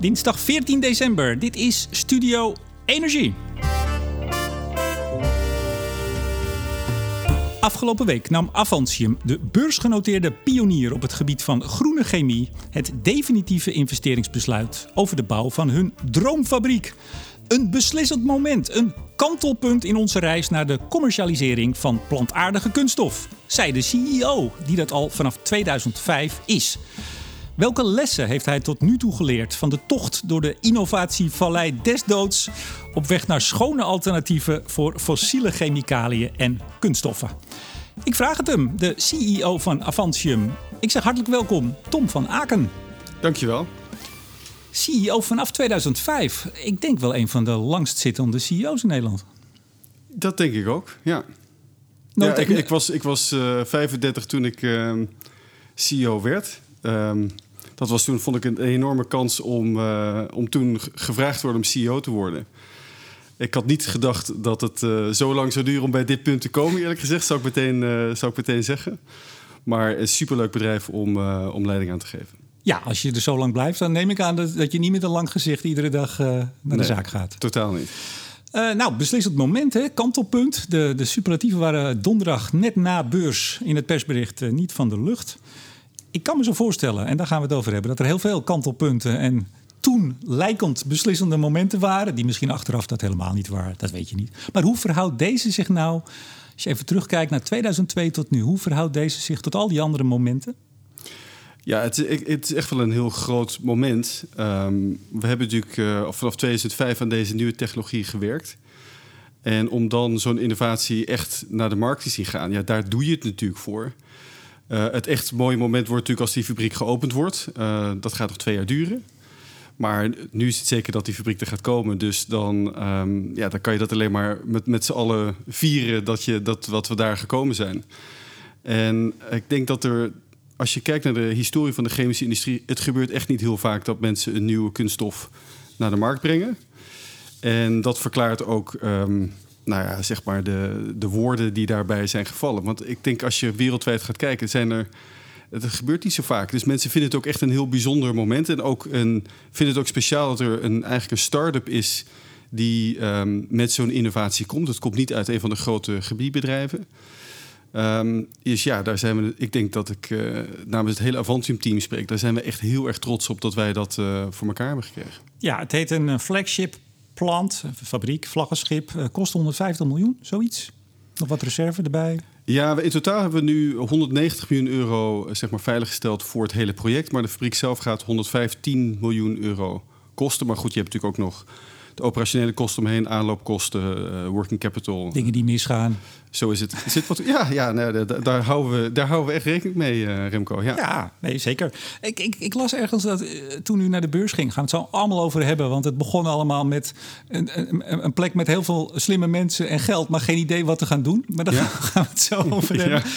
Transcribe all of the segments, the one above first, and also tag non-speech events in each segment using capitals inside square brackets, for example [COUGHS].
Dinsdag 14 december. Dit is Studio Energie. Afgelopen week nam Avantium, de beursgenoteerde pionier op het gebied van groene chemie, het definitieve investeringsbesluit over de bouw van hun droomfabriek. Een beslissend moment, een kantelpunt in onze reis naar de commercialisering van plantaardige kunststof, zei de CEO, die dat al vanaf 2005 is. Welke lessen heeft hij tot nu toe geleerd van de tocht door de innovatievallei des doods op weg naar schone alternatieven voor fossiele chemicaliën en kunststoffen? Ik vraag het hem, de CEO van Avantium. Ik zeg hartelijk welkom, Tom van Aken. Dankjewel. CEO vanaf 2005. Ik denk wel een van de langstzittende CEO's in Nederland. Dat denk ik ook, ja. ja ik, ik, was, ik was uh, 35 toen ik uh, CEO werd. Um, dat was toen, vond ik, een enorme kans om, uh, om toen gevraagd te worden om CEO te worden. Ik had niet gedacht dat het uh, zo lang zou duren om bij dit punt te komen, eerlijk gezegd, zou ik meteen, uh, zou ik meteen zeggen. Maar een superleuk bedrijf om, om leiding aan te geven. Ja, als je er zo lang blijft, dan neem ik aan dat, dat je niet met een lang gezicht iedere dag naar nee, de zaak gaat. Totaal niet. Uh, nou, beslissend moment, hè? kantelpunt. De, de superlatieven waren donderdag net na beurs in het persbericht uh, niet van de lucht ik kan me zo voorstellen, en daar gaan we het over hebben, dat er heel veel kantelpunten en toen lijkend beslissende momenten waren, die misschien achteraf dat helemaal niet waren, dat weet je niet. Maar hoe verhoudt deze zich nou, als je even terugkijkt naar 2002 tot nu, hoe verhoudt deze zich tot al die andere momenten? Ja, het is, het is echt wel een heel groot moment. Um, we hebben natuurlijk uh, vanaf 2005 aan deze nieuwe technologie gewerkt. En om dan zo'n innovatie echt naar de markt te zien gaan, ja, daar doe je het natuurlijk voor. Uh, het echt mooie moment wordt natuurlijk als die fabriek geopend wordt. Uh, dat gaat nog twee jaar duren. Maar nu is het zeker dat die fabriek er gaat komen. Dus dan, um, ja, dan kan je dat alleen maar met, met z'n allen vieren dat, je, dat wat we daar gekomen zijn. En ik denk dat er, als je kijkt naar de historie van de chemische industrie, het gebeurt echt niet heel vaak dat mensen een nieuwe kunststof naar de markt brengen. En dat verklaart ook um, nou ja, zeg maar de, de woorden die daarbij zijn gevallen. Want ik denk als je wereldwijd gaat kijken, zijn er. Het gebeurt niet zo vaak. Dus mensen vinden het ook echt een heel bijzonder moment. En ook een, vinden het ook speciaal dat er een, eigenlijk een start-up is die um, met zo'n innovatie komt. Het komt niet uit een van de grote gebiedbedrijven. Um, dus ja, daar zijn we. Ik denk dat ik uh, namens het hele Avantium-team spreek. Daar zijn we echt heel erg trots op dat wij dat uh, voor elkaar hebben gekregen. Ja, het heet een flagship plant, fabriek, vlaggenschip, uh, kost 150 miljoen, zoiets. Nog wat reserve erbij. Ja, in totaal hebben we nu 190 miljoen euro eh, zeg maar, veiliggesteld voor het hele project. Maar de fabriek zelf gaat 115 miljoen euro kosten. Maar goed, je hebt natuurlijk ook nog de operationele kosten omheen, aanloopkosten, uh, working capital. Dingen die misgaan. Zo is het. Zit wat, ja, ja daar, daar, houden we, daar houden we echt rekening mee, uh, Remco. Ja. ja, nee, zeker. Ik, ik, ik las ergens dat uh, toen u naar de beurs ging, gaan we het zo allemaal over hebben. Want het begon allemaal met een, een, een, plek met heel veel slimme mensen en geld, maar geen idee wat te gaan doen. Maar daar ja. [LAUGHS] gaan we het zo over [LAUGHS] hebben. Ja.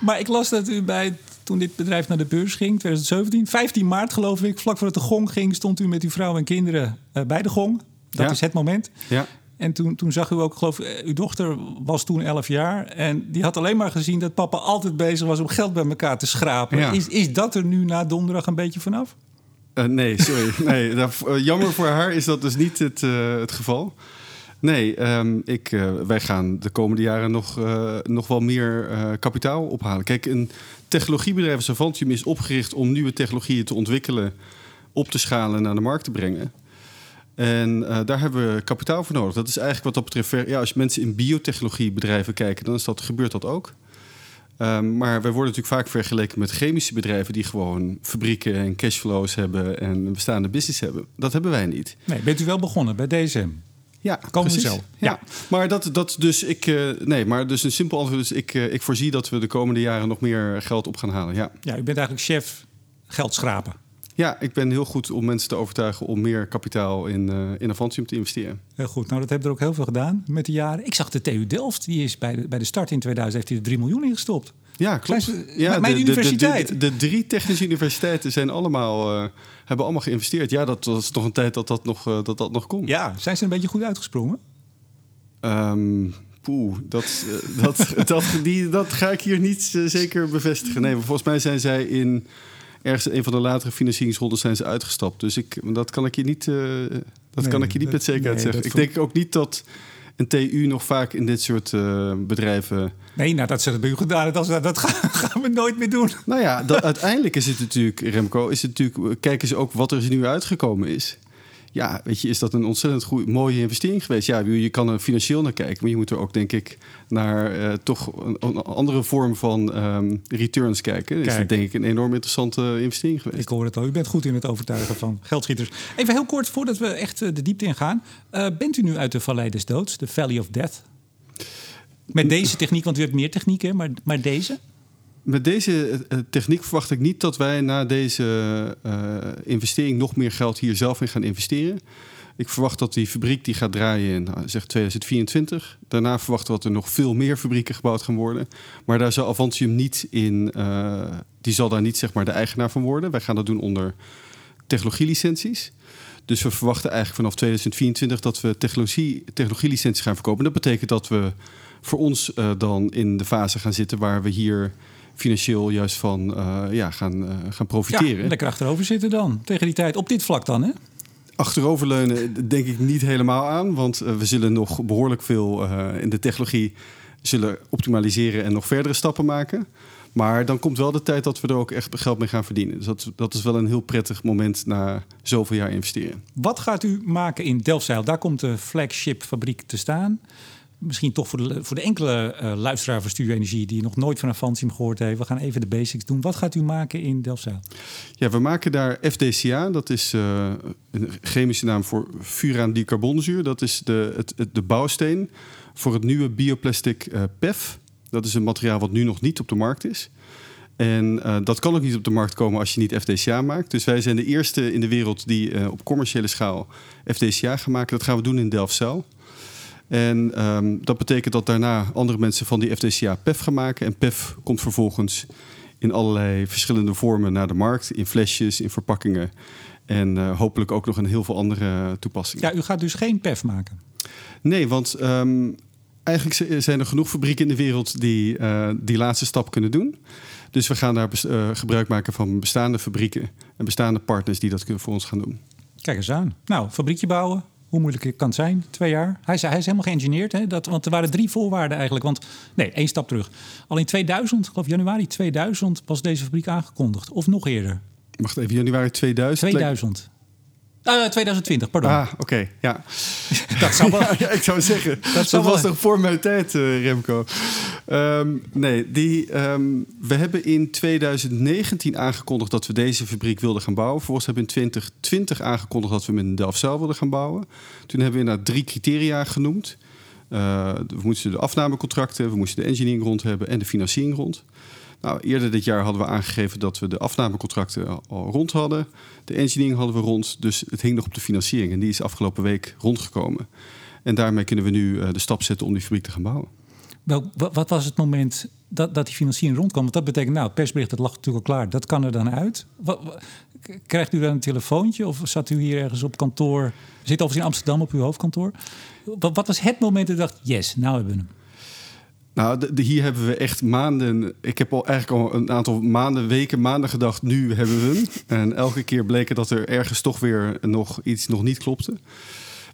Maar ik las dat u bij toen dit bedrijf naar de beurs ging, 2017, 15 maart geloof ik, vlak voordat de gong ging, stond u met uw vrouw en kinderen uh, bij de gong. Dat ja. is het moment. Ja. En toen, toen zag u ook, geloof ik, uw dochter was toen 11 jaar. En die had alleen maar gezien dat papa altijd bezig was om geld bij elkaar te schrapen. Ja. Is, is dat er nu na donderdag een beetje vanaf? Uh, nee, sorry. [LAUGHS] nee, uh, jammer voor haar is dat dus niet het, uh, het geval. Nee, um, ik, wij gaan de komende jaren nog, nog wel meer kapitaal ophalen. Kijk, een technologiebedrijf als Avantium is opgericht om nieuwe technologieën te ontwikkelen, op te schalen en naar de markt te brengen. En uh, daar hebben we kapitaal voor nodig. Dat is eigenlijk wat dat betreft. Ja, als mensen in biotechnologiebedrijven kijken, dan is dat, gebeurt dat ook. Um, maar wij worden natuurlijk vaak vergeleken met chemische bedrijven die gewoon fabrieken en cashflows hebben en een bestaande business hebben. Dat hebben wij niet. Nee, bent u wel begonnen bij DSM? Ja, komen we zo. Ja. ja. maar dat, dat dus ik. Uh, nee, maar dus een simpel antwoord is: ik, uh, ik voorzie dat we de komende jaren nog meer geld op gaan halen. Ja, ja u bent eigenlijk chef geld schrapen. Ja, ik ben heel goed om mensen te overtuigen om meer kapitaal in, uh, in Avantium te investeren. Heel goed. Nou, dat hebben er ook heel veel gedaan met de jaren. Ik zag de TU Delft, die is bij de, bij de start in 2000 heeft hij er 3 miljoen in gestopt. Ja, klopt. Klein, ja, mijn de, universiteit. De, de, de, drie technische universiteiten zijn allemaal, uh, hebben allemaal geïnvesteerd. Ja, dat was toch een tijd dat dat nog, uh, dat, dat nog kon. Ja, zijn ze een beetje goed uitgesprongen? Um, Poeh, dat, dat, [LAUGHS] dat, die, dat ga ik hier niet zeker bevestigen. Nee, volgens mij zijn zij in ergens in een van de latere financieringsrondes zijn ze uitgestapt. Dus ik, dat kan ik je niet, uh, dat kan ik je niet met zekerheid zeggen. Ik denk ook niet dat een TU nog vaak in dit soort uh, bedrijven. Nee, nou dat ze het bij u gedaan dat, dat [LAUGHS] gaan we nooit meer doen. Nou ja, dat, uiteindelijk is het natuurlijk, Remco, is het natuurlijk, kijken ze ook wat er nu uitgekomen is ja, weet je, is dat een ontzettend goede, mooie investering geweest? Ja, je kan er financieel naar kijken, maar je moet er ook, denk ik, naar uh, toch een, andere vorm van um, returns kijken. Kijk. Is dat denk ik een enorm interessante investering geweest. Ik hoor het al. U bent goed in het overtuigen van geldschieters. Even heel kort, voordat we echt eh, de diepte in gaan. Uh, bent u nu uit de Vallei des Doods, de Valley of Death? Met deze techniek, want u hebt meer technieken, maar, maar deze? Met deze eh, eh, techniek verwacht ik niet dat wij na deze uh, investering nog meer geld hier zelf in gaan investeren. Ik verwacht dat die fabriek die gaat draaien in zeg 2024. Daarna verwachten we dat er nog veel meer fabrieken gebouwd gaan worden. Maar daar zal Avantium niet in, die zal daar niet zeg maar de eigenaar van worden. Wij gaan dat doen onder technologielicenties. Dus we verwachten eigenlijk vanaf 2024 dat we technologie, technologielicenties gaan verkopen. Dat betekent dat we voor ons dan in de fase gaan zitten waar we hier financieel juist van uh, ja, gaan, uh, gaan profiteren. Ja, lekker achterover zitten dan, tegen die tijd. Op dit vlak dan, hè? Achteroverleunen denk ik niet helemaal aan. Want uh, we zullen nog behoorlijk veel in de technologie zullen optimaliseren en nog verdere stappen maken. Maar dan komt wel de tijd dat we er ook echt geld mee gaan verdienen. Dus dat, dat is wel een heel prettig moment na zoveel jaar investeren. Wat gaat u maken in Delfzijl? Daar komt de flagship fabriek te staan misschien toch voor de, voor de enkele uh, luisteraar van Studio Energie die nog nooit van Avantium gehoord heeft. We gaan even de basics doen. Wat gaat u maken in Delfzijl? Ja, we maken daar FDCA. Dat is uh, een chemische naam voor furaan dicarbonzuur. Dat is de, het, de bouwsteen voor het nieuwe bioplastic uh, PEF. Dat is een materiaal wat nu nog niet op de markt is. En dat kan ook niet op de markt komen als je niet FDCA maakt. Dus wij zijn de eerste in de wereld die op commerciële schaal FDCA gaan maken. Dat gaan we doen in Delfzijl. En um, dat betekent dat daarna andere mensen van die FDCA PEF gaan maken. En PEF komt vervolgens in allerlei verschillende vormen naar de markt. In flesjes, in verpakkingen. En uh, hopelijk ook nog een heel veel andere toepassingen. Ja, u gaat dus geen PEF maken? Nee, want um, eigenlijk zijn er genoeg fabrieken in de wereld die uh, die laatste stap kunnen doen. Dus we gaan daar uh, gebruik maken van bestaande fabrieken en bestaande partners die dat voor ons gaan doen. Kijk eens aan. Nou, fabriekje bouwen, hoe moeilijk kan het zijn? Twee jaar. Hij is, hij is helemaal geïngineerd. Hè? Dat, want er waren drie voorwaarden eigenlijk. Want nee, één stap terug. Al in 2000, geloof januari 2000, was deze fabriek aangekondigd. Of nog eerder. Wacht even, januari 2000? 2000. Uh, 2020, pardon. Ah, oké, okay, ja. [LAUGHS] dat zou wel... ja, ik zou zeggen, dat, dat was toch voor mijn tijd, uh, Remco. Um, nee, die, um, we hebben in 2019 aangekondigd dat we deze fabriek wilden gaan bouwen. Vervolgens hebben we in 2020 aangekondigd dat we hem in Delfzijl wilden gaan bouwen. Toen hebben we inderdaad drie criteria genoemd. Uh, we moesten de afnamecontracten, we moesten de engineering rond hebben en de financiering rond. Nou, eerder dit jaar hadden we aangegeven dat we de afnamecontracten al rond hadden. De engineering hadden we rond, dus het hing nog op de financiering. En die is afgelopen week rondgekomen. En daarmee kunnen we nu uh, de stap zetten om die fabriek te gaan bouwen. Wel, wat was het moment dat, dat die financiering rondkwam? Want dat betekent, nou, het persbericht dat lag natuurlijk al klaar. Dat kan er dan uit. Krijgt u dan een telefoontje of zat u hier ergens op kantoor? Zit overigens in Amsterdam op uw hoofdkantoor. Wat, wat was het moment dat u dacht, yes, nou hebben we hem? Nou, hier hebben we echt maanden. Ik heb al eigenlijk al een aantal maanden, weken, maanden gedacht. Nu hebben we hem. En elke keer bleek het dat er ergens toch weer nog iets nog niet klopte.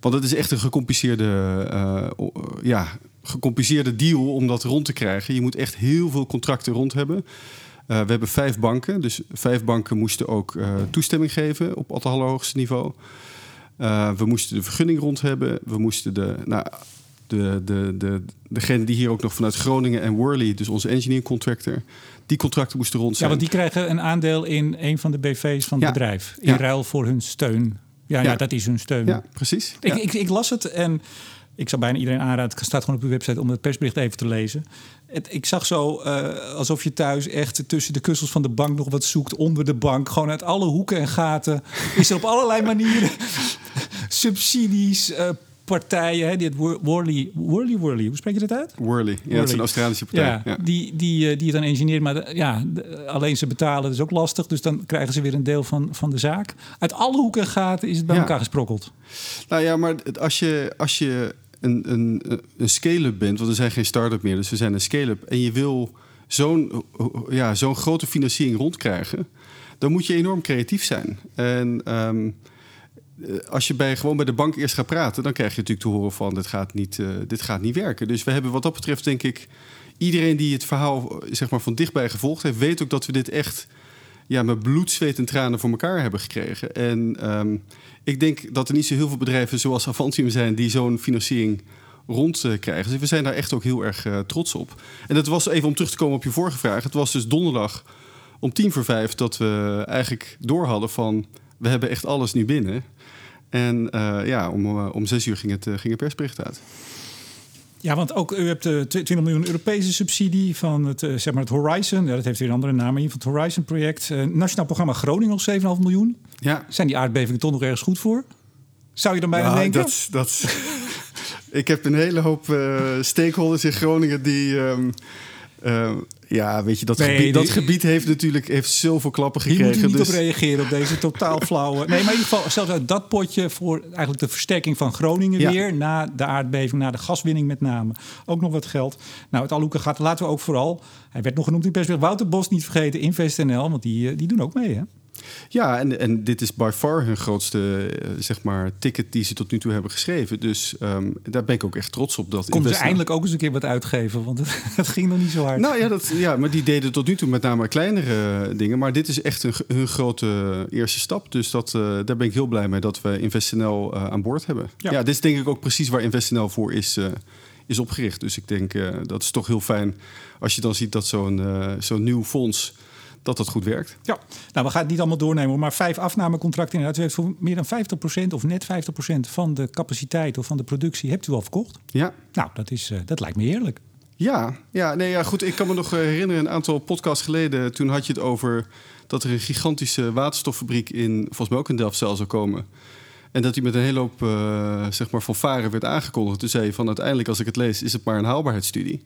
Want het is echt een gecompliceerde, uh, ja, gecompliceerde deal om dat rond te krijgen. Je moet echt heel veel contracten rond hebben. Uh, we hebben vijf banken. Dus vijf banken moesten ook uh, toestemming geven op het allerhoogste niveau. we moesten de vergunning rond hebben. We moesten de. Nou, de, de, de, degene die hier ook nog vanuit Groningen en Worley, dus onze engineering contractor, die contracten moesten rond zijn. Ja, want die krijgen een aandeel in een van de BV's van het ja. bedrijf. In ja. ruil voor hun steun. Ja, ja. dat is hun steun. Ja, precies. Ik, ik, ik, las het en ik zou bijna iedereen aanraden. Het staat gewoon op uw website om het persbericht even te lezen. Het, ik zag zo uh, alsof je thuis echt tussen de kussels van de bank nog wat zoekt. Onder de bank. Gewoon uit alle hoeken en gaten. Is er op allerlei [LAUGHS] manieren subsidies, uh, partijen, hè, die het Worley, Worley, Worley, hoe spreek je dat uit? Worley, ja, het is een Australische partij. Ja, ja. Die, die, eh, die het dan engineert, maar ja, alleen ze betalen is ook lastig, dus dan krijgen ze weer een deel van, van de zaak. Uit alle hoeken gaat is het bij ja. elkaar gesprokkeld. Nou ja, maar als je, als je een, een, een scale-up bent, want we zijn geen start-up meer, dus we zijn een scale-up, en je wil zo'n ja, zo'n grote financiering rondkrijgen dan moet je enorm creatief zijn. En ehm, eh, als je bij, gewoon bij de bank eerst gaat praten, dan krijg je natuurlijk te horen van dit gaat niet, uh, dit gaat niet werken. Dus we hebben wat dat betreft, denk ik, iedereen die het verhaal zeg maar, van dichtbij gevolgd heeft, weet ook dat we dit echt ja, met bloed, zweet en tranen voor elkaar hebben gekregen. En um, ik denk dat er niet zo heel veel bedrijven zoals Avantium zijn die zo'n financiering rondkrijgen. Dus we zijn daar echt ook heel erg trots op. En dat was even om terug te komen op je vorige vraag. Het was dus donderdag om tien voor vijf dat we eigenlijk door hadden van we hebben echt alles nu binnen. En uh, ja, om, uh, om zes uur ging het, ging het persbericht uit. Ja, want ook u hebt de 20 miljoen Europese subsidie van het, zeg maar het Horizon. Ja, dat heeft weer een andere naam. In van het Horizon-project. Nationaal programma Groningen nog 7,5 miljoen. Ja. Zijn die aardbevingen toch nog ergens goed voor? Zou je dan bijna nou, denken? Dat, dat, [LAUGHS] ik heb een hele hoop uh, stakeholders in Groningen die. Um, uh, ja, weet je, dat, Nee, gebied, dat gebied heeft natuurlijk heeft zoveel klappen Hier moet gekregen. je niet dus op reageren op deze totaal flauwe. Nee, maar in ieder geval, zelfs uit dat potje voor eigenlijk de versterking van Groningen Ja. weer. Na de aardbeving, na de gaswinning met name. Ook nog wat geld. Nou, het Aluka gaat. Laten we ook vooral. Hij werd nog genoemd in persbericht. Wouter Bos niet vergeten. InvestNL, want die, eh, die doen ook mee, hè? Ja, en, en dit is by far hun grootste eh, zeg maar, ticket die ze tot nu toe hebben geschreven. Dus ehm, daar ben ik ook echt trots op. Dat Komt Investment- eindelijk ook eens een keer wat uitgeven. Want het, [LAUGHS] het ging nog niet zo hard. Nou ja, dat, ja, maar die deden tot nu toe met name kleinere eh, dingen. Maar dit is echt een, hun grote eerste stap. Dus dat, eh, daar ben ik heel blij mee dat we InvestNL aan boord hebben. Ja. Ja. dit is denk ik ook precies waar InvestNL voor is, is opgericht. Dus ik denk dat is toch heel fijn als je dan ziet dat zo'n zo'n nieuw fonds dat dat goed werkt. Ja, nou, we gaan het niet allemaal doornemen, maar vijf afnamecontracten inderdaad. U heeft voor meer dan 50% of net 50% van de capaciteit of van de productie hebt u al verkocht. Ja. Nou, dat, is, eh, dat lijkt me heerlijk. Ja, ja, nee, ja, goed. Ik kan me nog eh, herinneren, een aantal podcasts geleden... toen had je het over dat er een gigantische waterstoffabriek... in, volgens mij ook in Delfzijl zou komen. En dat die met een hele hoop eh zeg maar, fanfare werd aangekondigd. Toen zei je van uiteindelijk, als ik het lees, is het maar een haalbaarheidsstudie.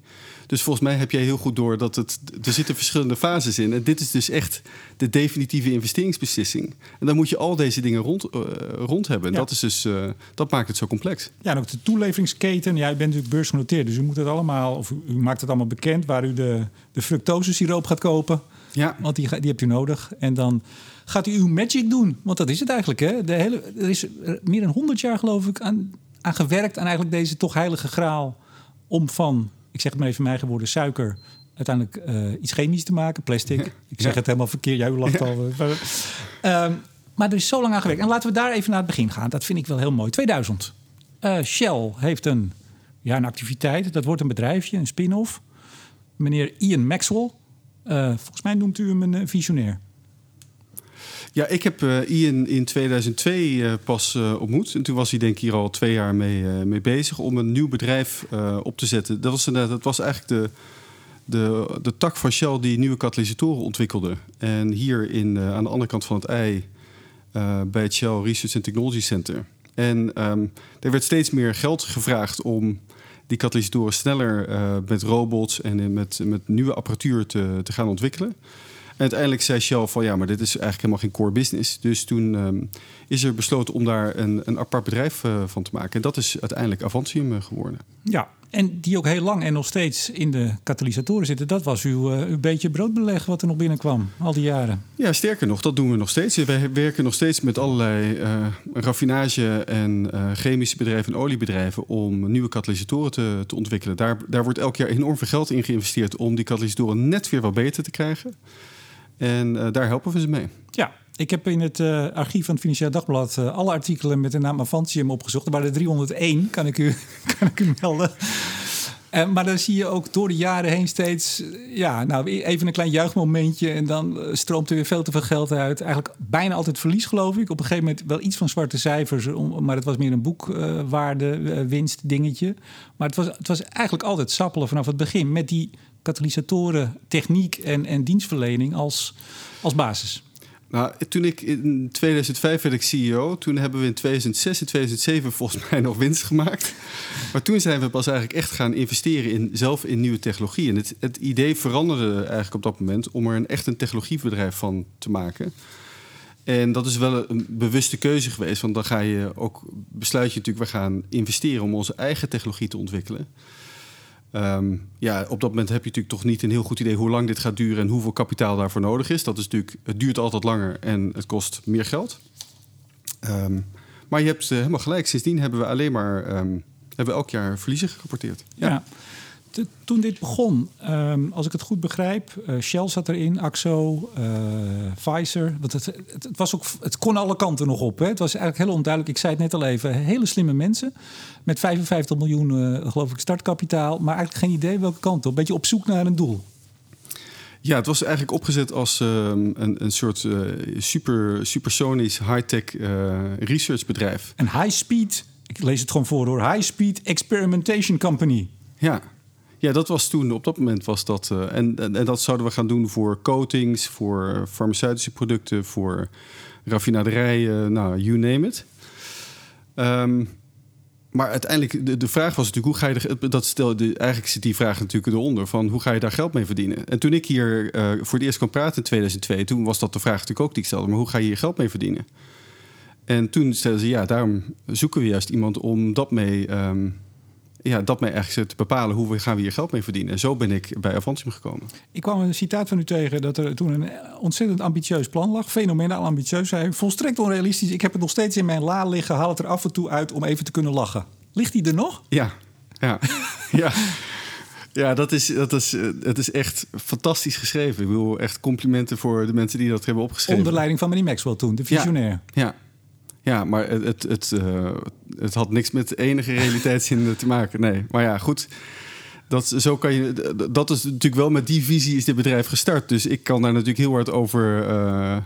Dus volgens mij heb jij heel goed door dat het... Er zitten verschillende fases in. En dit is dus echt de definitieve investeringsbeslissing. En dan moet je al deze dingen rond, eh, rond hebben. En Ja. dat, is dus, eh, dat maakt het zo complex. Ja, en ook de toeleveringsketen. Ja, u bent natuurlijk beursgenoteerd, dus u moet het allemaal, of u, u maakt het allemaal bekend waar u de, de fructose-siroop gaat kopen. Ja, Want die, die hebt u nodig. En dan gaat u uw magic doen. Want dat is het eigenlijk. Hè? De hele, er is er meer dan 100 jaar, geloof ik, aan, aan gewerkt. Aan eigenlijk deze toch heilige graal. Om van, ik zeg het maar even mijn eigen woorden, suiker. uiteindelijk eh, iets chemisch te maken, plastic. [LAUGHS] Ik zeg Ja. het helemaal verkeerd. Jij lacht al. Maar, ehm, maar er is zo lang aan gewerkt. En laten we daar even naar het begin gaan. Dat vind ik wel heel mooi. 2000. Eh, Shell heeft een, ja, een activiteit. Dat wordt een bedrijfje, een spin-off. Meneer Ian Maxwell. Eh, volgens mij noemt u hem een eh, visionair. Ja, ik heb eh, Ian in 2002 eh, pas eh, ontmoet. En toen was hij denk ik hier al twee jaar mee, mee bezig om een nieuw bedrijf op te zetten. Dat was, dat was eigenlijk de, de, de tak van Shell die nieuwe katalysatoren ontwikkelde. En hier in, aan de andere kant van het ei bij het Shell Research and Technology Center. En ehm, er werd steeds meer geld gevraagd om die katalysatoren sneller met robots en met, met nieuwe apparatuur te, te gaan ontwikkelen. En uiteindelijk zei Shell van ja, maar dit is eigenlijk helemaal geen core business. Dus toen ehm, is er besloten om daar een, een apart bedrijf eh, van te maken. En dat is uiteindelijk Avantium eh, geworden. Ja, en die ook heel lang en nog steeds in de katalysatoren zitten. Dat was uw, eh, uw beetje broodbeleg wat er nog binnenkwam, al die jaren. Ja, sterker nog, dat doen we nog steeds. Wij werken nog steeds met allerlei eh, raffinage- en chemische bedrijven en oliebedrijven om nieuwe katalysatoren te, te ontwikkelen. Daar, daar wordt elk jaar enorm veel geld in geïnvesteerd om die katalysatoren net weer wat beter te krijgen. En eh, daar helpen we ze mee. Ja, ik heb in het eh, archief van het Financieel Dagblad eh, alle artikelen met de naam Avantium opgezocht. Er waren er 301, kan ik u, [LAUGHS] kan ik u melden. Eh, maar dan zie je ook door de jaren heen steeds, ja, nou even een klein juichmomentje en dan stroomt er weer veel te veel geld uit. Eigenlijk bijna altijd verlies, geloof ik. Op een gegeven moment wel iets van zwarte cijfers, maar het was meer een boekwaarde, winst dingetje. Maar het was, het was eigenlijk altijd sappelen vanaf het begin met die katalysatoren, techniek en, en dienstverlening als, als basis. Nou, toen ik in 2005 werd ik CEO, toen hebben we in 2006 en 2007 volgens [LAUGHS] mij nog winst gemaakt. Maar toen zijn we pas eigenlijk echt gaan investeren in, zelf in nieuwe technologie. En het, het idee veranderde eigenlijk op dat moment om er een echt een technologiebedrijf van te maken. En dat is wel een bewuste keuze geweest, want dan ga je ook besluit je natuurlijk, we gaan investeren om onze eigen technologie te ontwikkelen. Ehm, ja, op dat moment heb je natuurlijk toch niet een heel goed idee hoe lang dit gaat duren en hoeveel kapitaal daarvoor nodig is. Dat is natuurlijk, het duurt altijd langer en het kost meer geld. Ehm, maar je hebt uh, helemaal gelijk. Sindsdien hebben we alleen maar um, hebben we elk jaar verliezen gerapporteerd. Ja. Toen dit begon, um, als ik het goed begrijp, uh, Shell zat erin, Axo, uh, Pfizer. Want het, het, het, was ook, het kon alle kanten nog op. Hè? Het was eigenlijk heel onduidelijk. Ik zei het net al even. Hele slimme mensen met 55 miljoen, uh, geloof ik, startkapitaal. Maar eigenlijk geen idee welke kant op. Een beetje op zoek naar een doel. Ja, het was eigenlijk opgezet als um, een, een soort super, supersonisch high-tech researchbedrijf. Een high-speed, ik lees het gewoon voor door, high-speed experimentation company. Ja. Ja, dat was toen, op dat moment was dat. Uh, en, en, dat zouden we gaan doen voor coatings, voor farmaceutische producten, voor raffinaderijen, nou, you name it. Um, maar uiteindelijk, de, de vraag was natuurlijk, hoe ga je dat stelde, eigenlijk zit die vraag natuurlijk eronder, van hoe ga je daar geld mee verdienen? En toen ik hier uh, voor het eerst kwam praten in 2002, toen was dat de vraag natuurlijk ook die ik stelde, maar hoe ga je hier geld mee verdienen? En toen stelden ze, ja, daarom zoeken we juist iemand om dat mee, um, ja, dat mee eigenlijk te bepalen, hoe we, gaan we hier geld mee verdienen? En zo ben ik bij Avantium gekomen. Ik kwam een citaat van u tegen dat er toen een ontzettend ambitieus plan lag, fenomenaal ambitieus, zei volstrekt onrealistisch. Ik heb het nog steeds in mijn la liggen, haal het er af en toe uit om even te kunnen lachen. Ligt die er nog? Ja, ja, [LAUGHS] ja. Ja, dat is, dat is, het is echt fantastisch geschreven. Ik wil echt complimenten voor de mensen die dat hebben opgeschreven. Onder leiding van meneer Maxwell toen, de visionair. Ja, ja. Ja maar het, het, het, uh, het had niks met enige realiteitszin [LAUGHS] te maken. Nee, maar ja, goed. Dat, zo kan je, dat is natuurlijk wel met die visie is dit bedrijf gestart. Dus ik kan daar natuurlijk heel hard over, uh,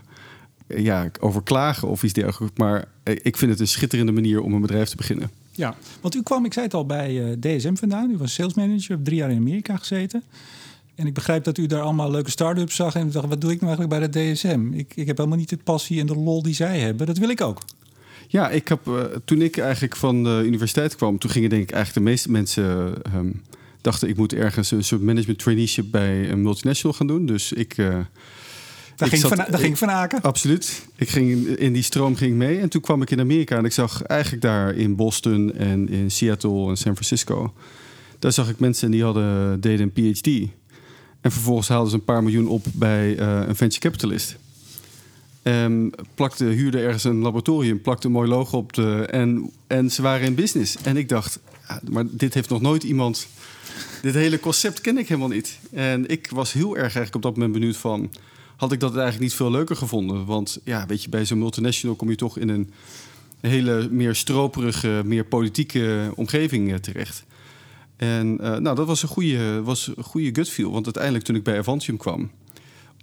ja, over klagen of iets dergelijks. Maar ik vind het een schitterende manier om een bedrijf te beginnen. Ja, want u kwam, ik zei het al, bij uh, DSM vandaan. U was sales manager, drie jaar in Amerika gezeten. En ik begrijp dat u daar allemaal leuke start-ups zag. En dacht, wat doe ik nou eigenlijk bij de DSM? Ik, ik heb helemaal niet de passie en de lol die zij hebben. Dat wil ik ook. Ja, ik heb, uh, toen ik eigenlijk van de universiteit kwam... toen gingen denk ik eigenlijk de meeste mensen... Um, dachten, ik moet ergens een soort management traineeship bij een multinational gaan doen. Dus ik... Uh, daar, ging, zat, van, daar ging Van Aken? Absoluut. Ik ging in die stroom ging mee. En toen kwam ik in Amerika en ik zag eigenlijk daar in Boston en in Seattle en San Francisco. Daar zag ik mensen die hadden, deden een PhD. En vervolgens haalden ze een paar miljoen op bij uh, een venture capitalist. En plakte, huurde ergens een laboratorium, plakte een mooi logo op de. En, en ze waren in business. En ik dacht, maar dit heeft nog nooit iemand. Dit hele concept ken ik helemaal niet. En ik was heel erg eigenlijk op dat moment benieuwd van had ik dat eigenlijk niet veel leuker gevonden. Want ja, weet je, bij zo'n multinational kom je toch in een hele meer stroperige, meer politieke omgeving uh, terecht. En uh, nou, dat was een goede, was een goede gut feel. Want uiteindelijk toen ik bij Avantium kwam,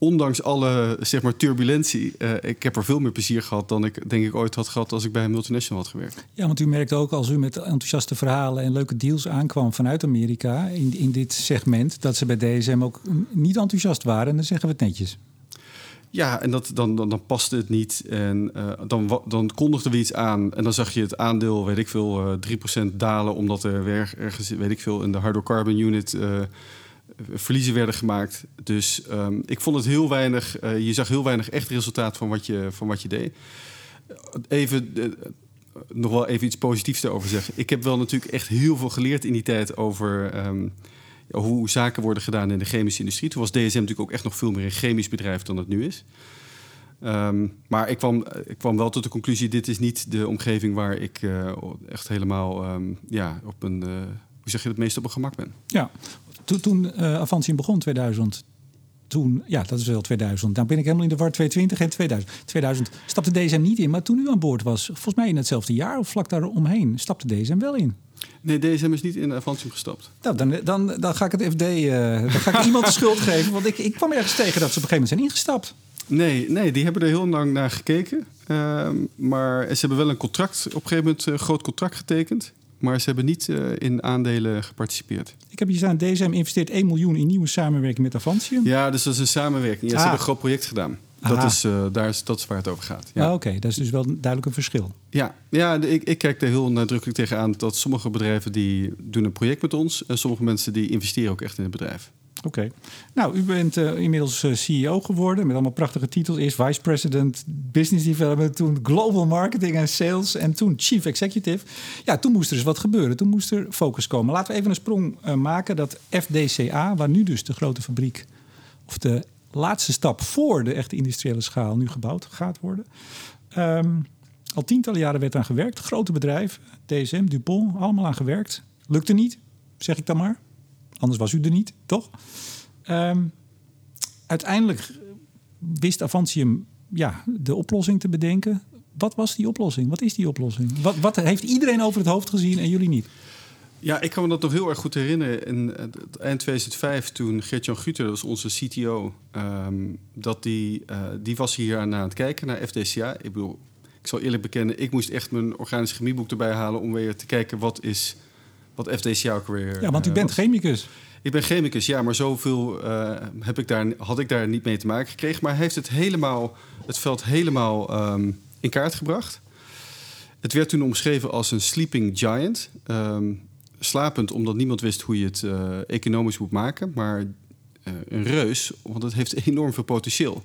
ondanks alle zeg maar, turbulentie, uh, ik heb er veel meer plezier gehad dan ik denk ik ooit had gehad als ik bij een multinational had gewerkt. Ja, want u merkte ook als u met enthousiaste verhalen en leuke deals aankwam vanuit Amerika in, in dit segment, dat ze bij DSM ook niet enthousiast waren. En dan zeggen we het netjes. Ja, en dat, dan, dan, dan paste het niet. En uh, dan, dan kondigden we iets aan. En dan zag je het aandeel, weet ik veel, uh, 3% dalen. Omdat er weer ergens, weet ik veel, in de hydrocarbon unit verliezen werden gemaakt. Dus um, ik vond het heel weinig. je zag heel weinig echt resultaat van wat je, van wat je deed. Even. nog wel even iets positiefs daarover zeggen. Ik heb wel natuurlijk echt heel veel geleerd in die tijd over um, hoe zaken worden gedaan in de chemische industrie. Toen was DSM natuurlijk ook echt nog veel meer een chemisch bedrijf dan het nu is. Um, maar ik kwam, ik kwam wel tot de conclusie: dit is niet de omgeving waar ik uh, echt helemaal ja, op een, hoe zeg je het meest op mijn gemak ben. Ja, toen, toen uh, Avantium begon 2000. Toen, ja, dat is wel 2000. Dan ben ik helemaal in de war 2020 en 2000. 2000 stapte DSM niet in, maar toen u aan boord was, volgens mij in hetzelfde jaar of vlak daaromheen, stapte DSM wel in. Nee, DSM is niet in Avantium gestapt. Nou, dan, dan, dan ga ik het FD, uh, dan ga ik iemand de schuld geven. Want ik, ik kwam ergens tegen dat ze op een gegeven moment zijn ingestapt. Nee, nee die hebben er heel lang naar gekeken. Uh, maar ze hebben wel een contract, op een gegeven moment een groot contract getekend. Maar ze hebben niet uh, in aandelen geparticipeerd. Ik heb hier staan, DSM investeert 1 miljoen in nieuwe samenwerking met Avantium. Ja, dus dat is een samenwerking. Ja, ah. Ze hebben een groot project gedaan. Dat is, uh, daar is, dat is waar het over gaat. Ja. Ah, Oké, okay. dat is dus wel duidelijk een verschil. Ja, ja ik, ik kijk er heel nadrukkelijk tegenaan dat sommige bedrijven die doen een project met ons en sommige mensen die investeren ook echt in het bedrijf. Oké. Nou, u bent uh, inmiddels uh, CEO geworden met allemaal prachtige titels. Eerst Vice President Business Development, toen Global Marketing en Sales en toen Chief Executive. Ja, toen moest er dus wat gebeuren. Toen moest er focus komen. Laten we even een sprong uh, maken dat FDCA, waar nu dus de grote fabriek of de laatste stap voor de echte industriële schaal nu gebouwd gaat worden. Um, al tientallen jaren werd aan gewerkt. Grote bedrijven, DSM, Dupont, allemaal aan gewerkt. Lukte niet, zeg ik dan maar. Anders was u er niet, toch? Um, uiteindelijk wist Avantium ja, de oplossing te bedenken. Wat was die oplossing? Wat is die oplossing? Wat, wat heeft iedereen over het hoofd gezien en jullie niet? Ja, ik kan me dat nog heel erg goed herinneren. In eind 2005, toen Gert-Jan Guter, was onze CTO... Um, dat die, uh, die was hier aan, het kijken naar FDCA. Ik bedoel, ik zal eerlijk bekennen... ik moest echt mijn organisch chemieboek erbij halen... om weer te kijken wat is wat FDCA ook weer... Ja, want u uh, bent was. chemicus. Ik ben chemicus, ja, maar zoveel uh, heb ik daar, had ik daar niet mee te maken gekregen. Maar hij heeft het, helemaal, het veld helemaal um, in kaart gebracht. Het werd toen omschreven als een sleeping giant. Um, slapend omdat niemand wist hoe je het uh, economisch moet maken. Maar uh, een reus, want het heeft [LAUGHS] enorm veel potentieel.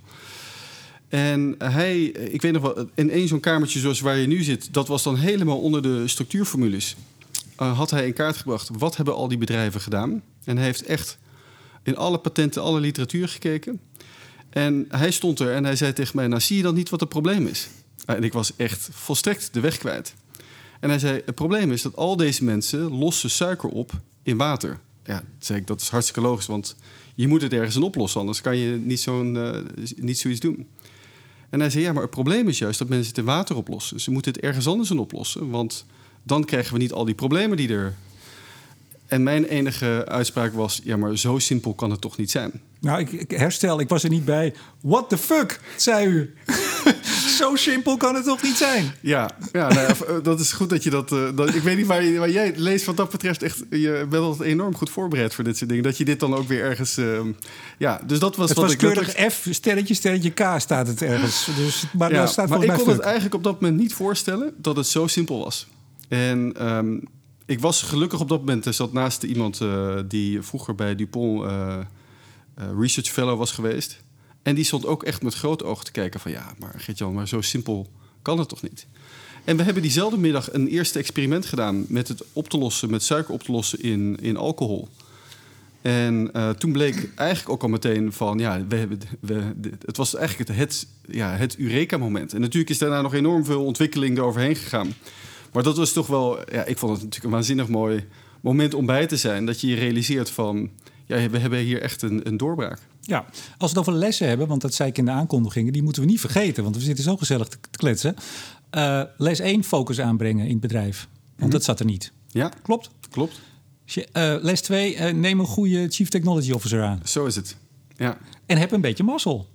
En hij, ik weet nog wel, in één zo'n kamertje zoals waar je nu zit... dat was dan helemaal onder de structuurformules. Uh, had hij in kaart gebracht, wat hebben al die bedrijven gedaan? En hij heeft echt in alle patenten, alle literatuur gekeken. En hij stond er en hij zei tegen mij... nou, zie je dan niet wat het probleem is? En ik was echt volstrekt de weg kwijt. En hij zei: Het probleem is dat al deze mensen lossen suiker op in water. Ja, zei ik, dat is hartstikke logisch, want je moet het ergens in oplossen, anders kan je niet, zo'n, uh, niet zoiets doen. En hij zei: Ja, maar het probleem is juist dat mensen het in water oplossen. Ze moeten het ergens anders in oplossen, want dan krijgen we niet al die problemen die er. En mijn enige uitspraak was: Ja, maar zo simpel kan het toch niet zijn? Nou, ik, ik herstel, ik was er niet bij. What the fuck, zei u. [LAUGHS] Zo simpel kan het toch niet zijn? Ja, ja nou ja, dat is goed dat je dat, uh, dat... Ik weet niet waar, je, waar jij leest wat dat betreft. Echt, je bent altijd enorm goed voorbereid voor dit soort dingen. Dat je dit dan ook weer ergens... Uh, ja, dus dat was het wat was ik... keurig F, sterretje, sterretje K staat het ergens. Dus, maar ja, staat maar ik kon fuck. het eigenlijk op dat moment niet voorstellen... dat het zo simpel was. En... Um, ik was gelukkig op dat moment. Zat naast iemand uh, die vroeger bij Dupont uh, uh, Research Fellow was geweest. En die stond ook echt met grote ogen te kijken van... ja, maar Gert-Jan, maar zo simpel kan het toch niet? En we hebben diezelfde middag een eerste experiment gedaan... met het op te lossen, met suiker op te lossen in, in alcohol. En toen bleek eigenlijk ook al meteen van... ja, we we, het was eigenlijk het, het, ja, het Eureka-moment. En natuurlijk is daarna nog enorm veel ontwikkeling eroverheen gegaan... Maar dat was toch wel, ja, ik vond het natuurlijk een waanzinnig mooi moment om bij te zijn. Dat je je realiseert van, ja, we hebben hier echt een, een doorbraak. Ja, als we het over lessen hebben, want dat zei ik in de aankondigingen, die moeten we niet vergeten, want we zitten zo gezellig te kletsen. Uh, les 1, focus aanbrengen in het bedrijf. Want mm-hmm. dat zat er niet. Ja, klopt. Klopt. Uh, les 2, uh, neem een goede Chief Technology Officer aan. Zo is het. Ja. En heb een beetje mazzel.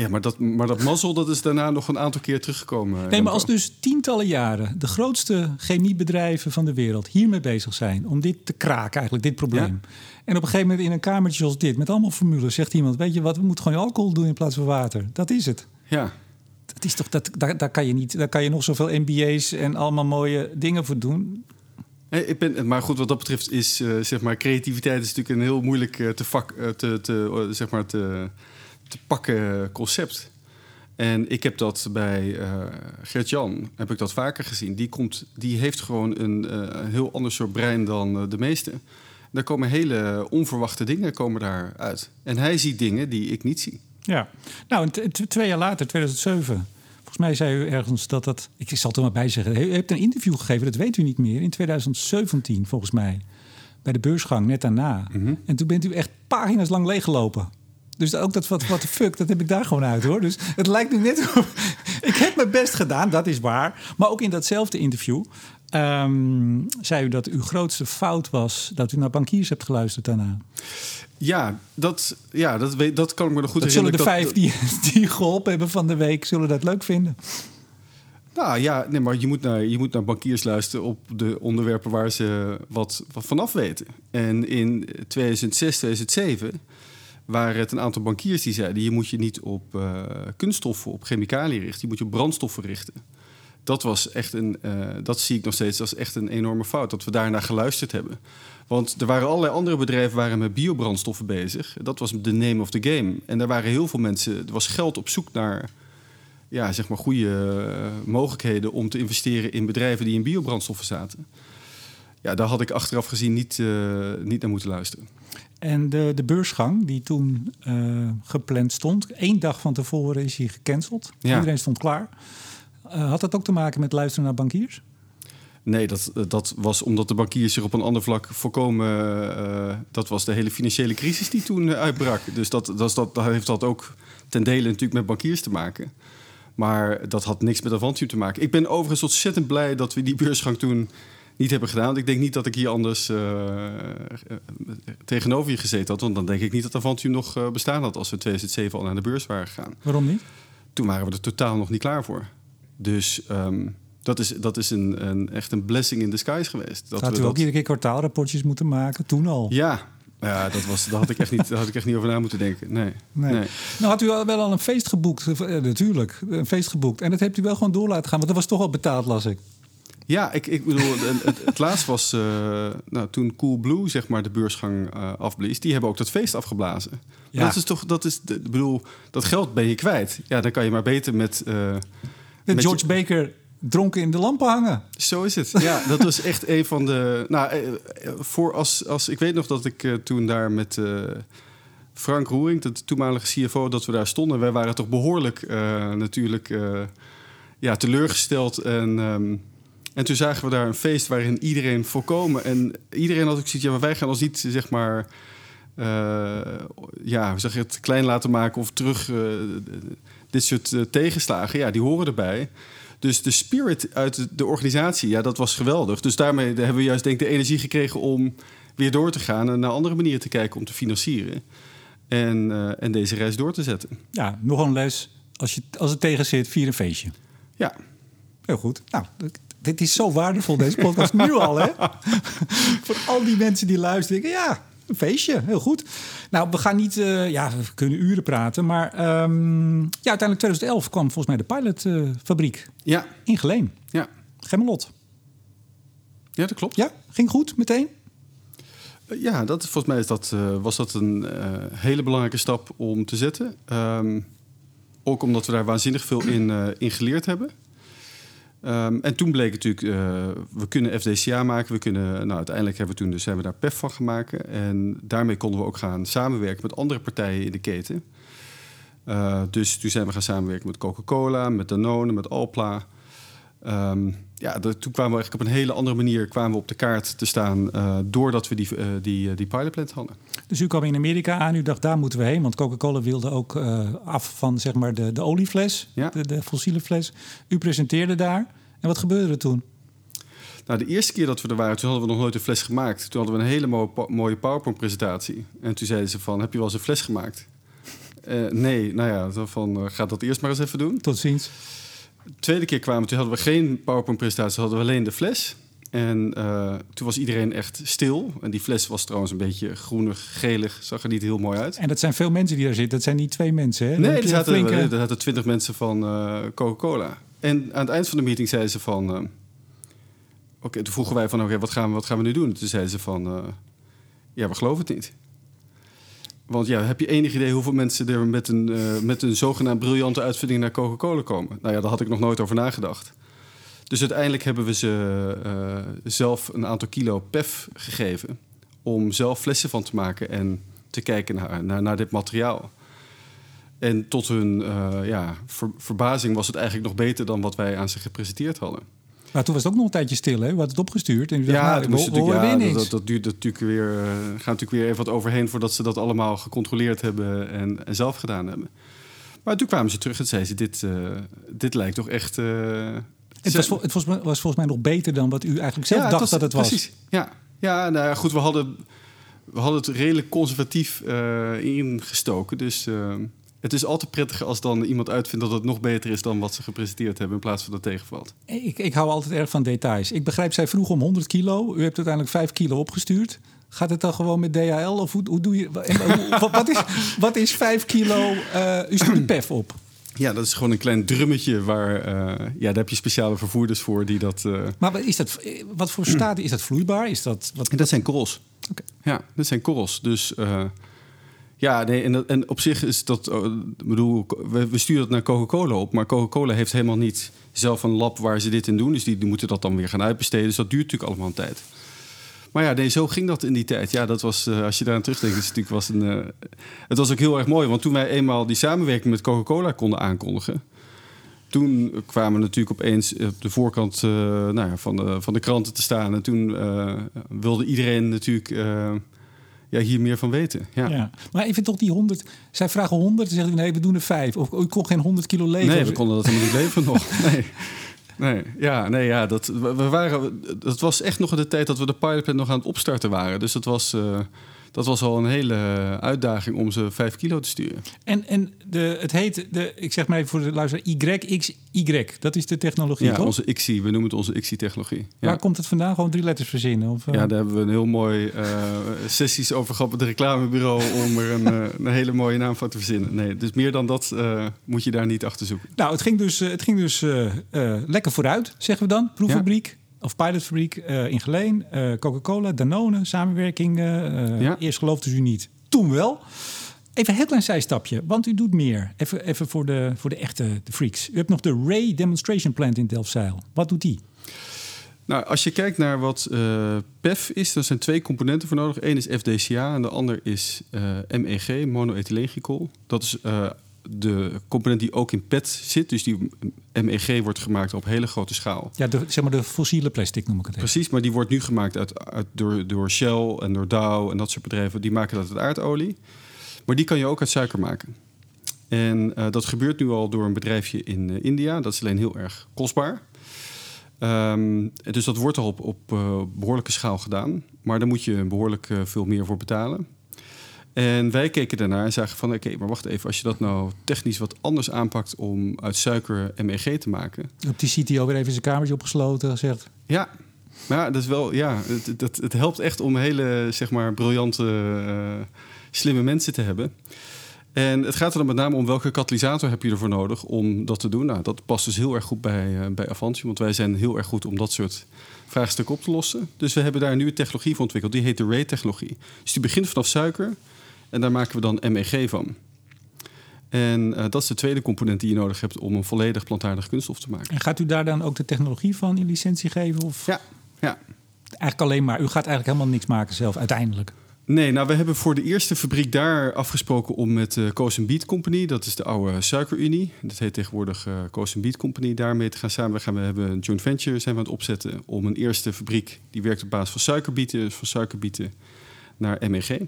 Ja, maar dat, maar dat mazzel dat is daarna nog een aantal keer teruggekomen. Nee, maar als dus tientallen jaren de grootste chemiebedrijven van de wereld hiermee bezig zijn om dit te kraken, eigenlijk dit probleem. Ja. En op een gegeven moment in een kamertje zoals dit, met allemaal formules, zegt iemand: Weet je wat, we moeten gewoon alcohol doen in plaats van water. Dat is het. Ja. Dat is toch, dat, daar, daar kan je niet, daar kan je nog zoveel MBA's en allemaal mooie dingen voor doen. Nee, ik ben, maar goed, wat dat betreft is uh, zeg maar creativiteit is natuurlijk een heel moeilijk uh, te, vak, uh, te, te, zeg maar te te pakken concept. En ik heb dat bij uh, Gert-Jan, heb ik dat vaker gezien. Die, komt, die heeft gewoon een uh, heel ander soort brein dan uh, de meeste. Daar komen hele onverwachte dingen komen daar uit. En hij ziet dingen die ik niet zie. Ja, nou, twee jaar later, 2007... Volgens mij zei u ergens dat dat... Ik zal het er maar bij zeggen. U hebt een interview gegeven, dat weet u niet meer. In 2017, volgens mij. Bij de beursgang, net daarna. Mm -hmm. En toen bent u echt pagina's lang leeggelopen. Dus ook dat wat, wat de fuck, dat heb ik daar gewoon uit hoor. Dus het lijkt nu net [LAUGHS] op. ik heb mijn best gedaan, dat is waar. Maar ook in datzelfde interview um, zei u dat uw grootste fout was dat u naar bankiers hebt geluisterd daarna. Ja, dat, ja, dat, weet, dat kan ik me nog goed dat herinneren. Zullen de vijf die, [LAUGHS] die geholpen hebben van de week, zullen dat leuk vinden? Nou ja, nee, maar je moet, naar, je moet naar bankiers luisteren op de onderwerpen waar ze wat, wat vanaf weten. En in 2006, 2007 waren het een aantal bankiers die zeiden... je moet je niet op uh, kunststoffen, op chemicaliën richten... je moet je op brandstoffen richten. dat was echt een, uh, dat zie ik nog steeds als echt een enorme fout. Dat we daarnaar geluisterd hebben. Want er waren allerlei andere bedrijven waren met biobrandstoffen bezig. Dat was de name of the game. En daar waren heel veel mensen. Er was geld op zoek naar ja, zeg maar goede mogelijkheden om te investeren in bedrijven die in biobrandstoffen zaten. Ja, daar had ik achteraf gezien niet, niet naar moeten luisteren. En de, de beursgang die toen uh, gepland stond, één dag van tevoren is hij gecanceld. Ja. Iedereen stond klaar. Uh, had dat ook te maken met luisteren naar bankiers? Nee, dat, dat was omdat de bankiers zich op een ander vlak voorkomen. Uh, dat was de hele financiële crisis die toen uitbrak. Dus dat, dat, dat, dat heeft dat ook ten dele natuurlijk met bankiers te maken. Maar dat had niks met Avantium te maken. Ik ben overigens ontzettend blij dat we die beursgang toen niet hebben gedaan. Want ik denk niet dat ik hier anders uh, tegenover je gezeten had. Want dan denk ik niet dat Avantium nog uh, bestaan had als we in 2007 al naar de beurs waren gegaan. Waarom niet? Toen waren we er totaal nog niet klaar voor. Dus um, dat is, dat is een, een, echt een blessing in disguise geweest. Dat Had we u dat... ook iedere keer kwartaalrapportjes moeten maken, toen al? Ja, ja, dat was, daar, had ik echt niet, daar had ik echt niet over na moeten denken. Nee. nee. nee. Nou had u al wel al een feest geboekt, natuurlijk. Een feest geboekt. En dat hebt u wel gewoon door laten gaan, want dat was toch al betaald, las ik. Ja, ik, ik bedoel, het, het laatst was uh, nou, toen Coolblue zeg maar de beursgang uh, afblies. Die hebben ook dat feest afgeblazen. Ja. Dat is toch, dat is, de, bedoel, dat geld ben je kwijt. Ja, dan kan je maar beter met. Uh, met George je... Baker dronken in de lampen hangen. Zo is het. Ja, dat was echt een van de. Nou, voor als, als ik weet nog dat ik toen daar met. Frank Roering, de toenmalige CFO, dat we daar stonden. Wij waren toch behoorlijk natuurlijk ja, teleurgesteld en. Um, en toen zagen we daar een feest waarin iedereen volkomen... en iedereen had ook zoiets, ja, maar wij gaan ons niet, zeg maar... Uh, ja, zeg je het, klein laten maken of terug... Uh, dit soort uh, tegenslagen, ja, die horen erbij. Dus de spirit uit de organisatie, ja, dat was geweldig. Dus daarmee hebben we juist denk ik de energie gekregen om weer door te gaan... en naar andere manieren te kijken om te financieren. En, en deze reis door te zetten. Ja, nog een les. Als, je, als het tegen zit, vier een feestje. Ja. Heel goed. Nou, dit is zo waardevol, deze podcast nu al, hè? [LAUGHS] Voor al die mensen die luisteren, denken, ja, een feestje, heel goed. Nou, we gaan niet, uh, ja, we kunnen uren praten, maar um, ja, uiteindelijk 2011 kwam volgens mij de pilotfabriek uh, ja. in Geleen. Ja. Gemmelot. Ja, dat klopt. Ja, ging goed meteen? Uh, ja, dat, volgens mij is dat, was dat een hele belangrijke stap om te zetten. Um, ook omdat we daar waanzinnig veel in, in geleerd hebben. Um, en toen bleek natuurlijk, uh, we kunnen FDCA maken. We kunnen, nou, uiteindelijk hebben we toen, dus zijn we daar PEF van gemaakt. En daarmee konden we ook gaan samenwerken met andere partijen in de keten. Uh, dus toen zijn we gaan samenwerken met Coca-Cola, met Danone, met Alpla. Um, ja, de, toen kwamen we eigenlijk op een hele andere manier kwamen we op de kaart te staan... Uh, doordat we die, die, die pilotplant hadden. Dus u kwam in Amerika aan, u dacht daar moeten we heen... want Coca-Cola wilde ook af van zeg maar, de, de oliefles, ja. de, de fossiele fles. U presenteerde daar. En wat gebeurde er toen? Nou, de eerste keer dat we er waren, toen hadden we nog nooit een fles gemaakt. Toen hadden we een hele mooie PowerPoint-presentatie. En toen zeiden ze van, heb je wel eens een fles gemaakt? Uh, nee, nou ja, van, uh, ga dat eerst maar eens even doen. Tot ziens. De tweede keer kwamen, toen hadden we geen PowerPoint-presentatie, hadden we alleen de fles. En uh, toen was iedereen echt stil. En die fles was trouwens een beetje groenig, gelig. Zag er niet heel mooi uit. En dat zijn veel mensen die daar zitten. Dat zijn niet twee mensen, hè? Nee, er zaten, flinke... er zaten twintig mensen van Coca-Cola. En aan het eind van de meeting zeiden ze van... Uh, oké, okay, toen vroegen wij van, oké, okay, wat, gaan we, wat gaan we nu doen? Toen zeiden ze van, ja, we geloven het niet. Want ja, heb je enig idee hoeveel mensen er met een, uh, met een zogenaamd briljante uitvinding naar Coca-Cola komen? Nou ja, daar had ik nog nooit over nagedacht. Dus uiteindelijk hebben we ze zelf een aantal kilo PEF gegeven... om zelf flessen van te maken en te kijken naar, naar, dit materiaal. En tot hun uh, ja, ver, verbazing was het eigenlijk nog beter dan wat wij aan ze gepresenteerd hadden. Maar toen was het ook nog een tijdje stil, hè? We hadden het opgestuurd. En dacht, ja, nou, moest natuurlijk, ja, dat, dat, dat, duurt natuurlijk weer, uh, gaat natuurlijk weer even wat overheen voordat ze dat allemaal gecontroleerd hebben en, en zelf gedaan hebben. Maar toen kwamen ze terug en zeiden ze: Dit, uh, dit lijkt toch echt. Uh, het, was, het was, was, volgens mij nog beter dan wat u eigenlijk zelf ja, dacht was, dat het was. Precies. Ja, ja nou ja, goed, we hadden, we hadden het redelijk conservatief ingestoken. Dus het is altijd prettiger als dan iemand uitvindt dat het nog beter is dan wat ze gepresenteerd hebben, in plaats van dat tegenvalt. Ik, ik hou altijd erg van details. Ik begrijp, zij vroeg om 100 kilo. U hebt uiteindelijk 5 kilo opgestuurd. Gaat het dan gewoon met DHL? Of hoe, hoe doe je. [LAUGHS] wat, is, wat is 5 kilo? Uh, u stuurt de PEF op. Ja, dat is gewoon een klein drummetje waar. eh, ja, daar heb je speciale vervoerders voor die dat. eh, Maar is dat, wat voor stadium is dat vloeibaar? Is dat, wat, En dat zijn korrels. Oké. Ja, dat zijn korrels. Dus ja, nee, en, en op zich is dat. ik bedoel, we, sturen dat naar Coca-Cola op. Maar Coca-Cola heeft helemaal niet zelf een lab waar ze dit in doen. Dus die, die moeten dat dan weer gaan uitbesteden. Dus dat duurt natuurlijk allemaal een tijd. Maar ja, nee, zo ging dat in die tijd. Ja, dat was, eh, als je daar aan terugdenkt, is het natuurlijk was een. eh, het was ook heel erg mooi. Want toen wij eenmaal die samenwerking met Coca-Cola konden aankondigen. Toen kwamen natuurlijk opeens op de voorkant nou ja, van, de, van de kranten te staan. En toen wilde iedereen natuurlijk ja, hier meer van weten. Ja. ja. Maar even toch die 100. Zij vragen 100 en zeggen nee, we doen er 5. Of ik kon geen 100 kilo leven. Nee, we konden dat helemaal niet leven nog. [LAUGHS] Nee. Nee, ja, nee, ja dat, we waren, dat was echt nog in de tijd dat we de pilotplan nog aan het opstarten waren. Dus dat was, eh, dat was al een hele uitdaging om ze 5 kilo te sturen. En, en de, het heet, de, ik zeg maar even voor de luisteraar, YXY. Dat is de technologie, Ja, toch? onze ICSI, we noemen het onze ICSI-technologie. Waar Ja. komt het vandaan? Gewoon drie letters verzinnen? Of, eh? ja, daar hebben we een heel mooi eh, sessies over gehad met het reclamebureau om er een, eh, een hele mooie naam van te verzinnen. Nee, dus meer dan dat eh, moet je daar niet achter zoeken. Nou, het ging dus, eh, het ging dus eh, eh, lekker vooruit, zeggen we dan. Proeffabriek of pilotfabriek eh, in Geleen. eh, Coca-Cola, Danone, samenwerking. eh, Ja. Eerst geloofden ze u niet, toen wel. Even een heel klein zijstapje, want u doet meer. Even, even voor, de, voor de echte de freaks. U hebt nog de Ray Demonstration Plant in Delfzijl. Wat doet die? Nou, als je kijkt naar wat PEF is, dan zijn twee componenten voor nodig. Eén is FDCA en de ander is eh, MEG, monoethylenglycol. Dat is eh, de component die ook in PET zit. Dus die MEG wordt gemaakt op hele grote schaal. Ja, de, zeg maar de fossiele plastic noem ik het even. Precies, maar die wordt nu gemaakt uit, uit, door, door Shell en door Dow en dat soort bedrijven. Die maken dat uit aardolie. Maar die kan je ook uit suiker maken. En eh, dat gebeurt nu al door een bedrijfje in eh, India. Dat is alleen heel erg kostbaar. Ehm, dus dat wordt al op, op eh, behoorlijke schaal gedaan. Maar daar moet je behoorlijk eh, veel meer voor betalen. En wij keken daarnaar en zagen van... oké, maar wacht even. Als je dat nou technisch wat anders aanpakt... om uit suiker MEG te maken... Op die CTO weer even zijn kamertje opgesloten gezegd. Ja, maar ja, dat is wel, ja, het, dat, het helpt echt om hele, zeg maar, briljante, eh, slimme mensen te hebben. En het gaat er dan met name om welke katalysator heb je ervoor nodig om dat te doen. Nou, dat past dus heel erg goed bij, eh, bij Avantium, want wij zijn heel erg goed om dat soort vraagstukken op te lossen. Dus we hebben daar een nieuwe technologie voor ontwikkeld, die heet de Ray-technologie. Dus die begint vanaf suiker en daar maken we dan MEG van. En eh, dat is de tweede component die je nodig hebt om een volledig plantaardig kunststof te maken. En gaat u daar dan ook de technologie van in licentie geven? Of Ja, ja. eigenlijk alleen maar, u gaat eigenlijk helemaal niks maken zelf uiteindelijk? Nee, nou, we hebben voor de eerste fabriek daar afgesproken om met de Coast Beat Company, dat is de oude suikerunie, dat heet tegenwoordig uh, Coast Beat Company, daarmee te gaan samen. We, gaan, we hebben een joint venture zijn we aan het opzetten om een eerste fabriek die werkt op basis van suikerbieten, dus van suikerbieten naar MEG.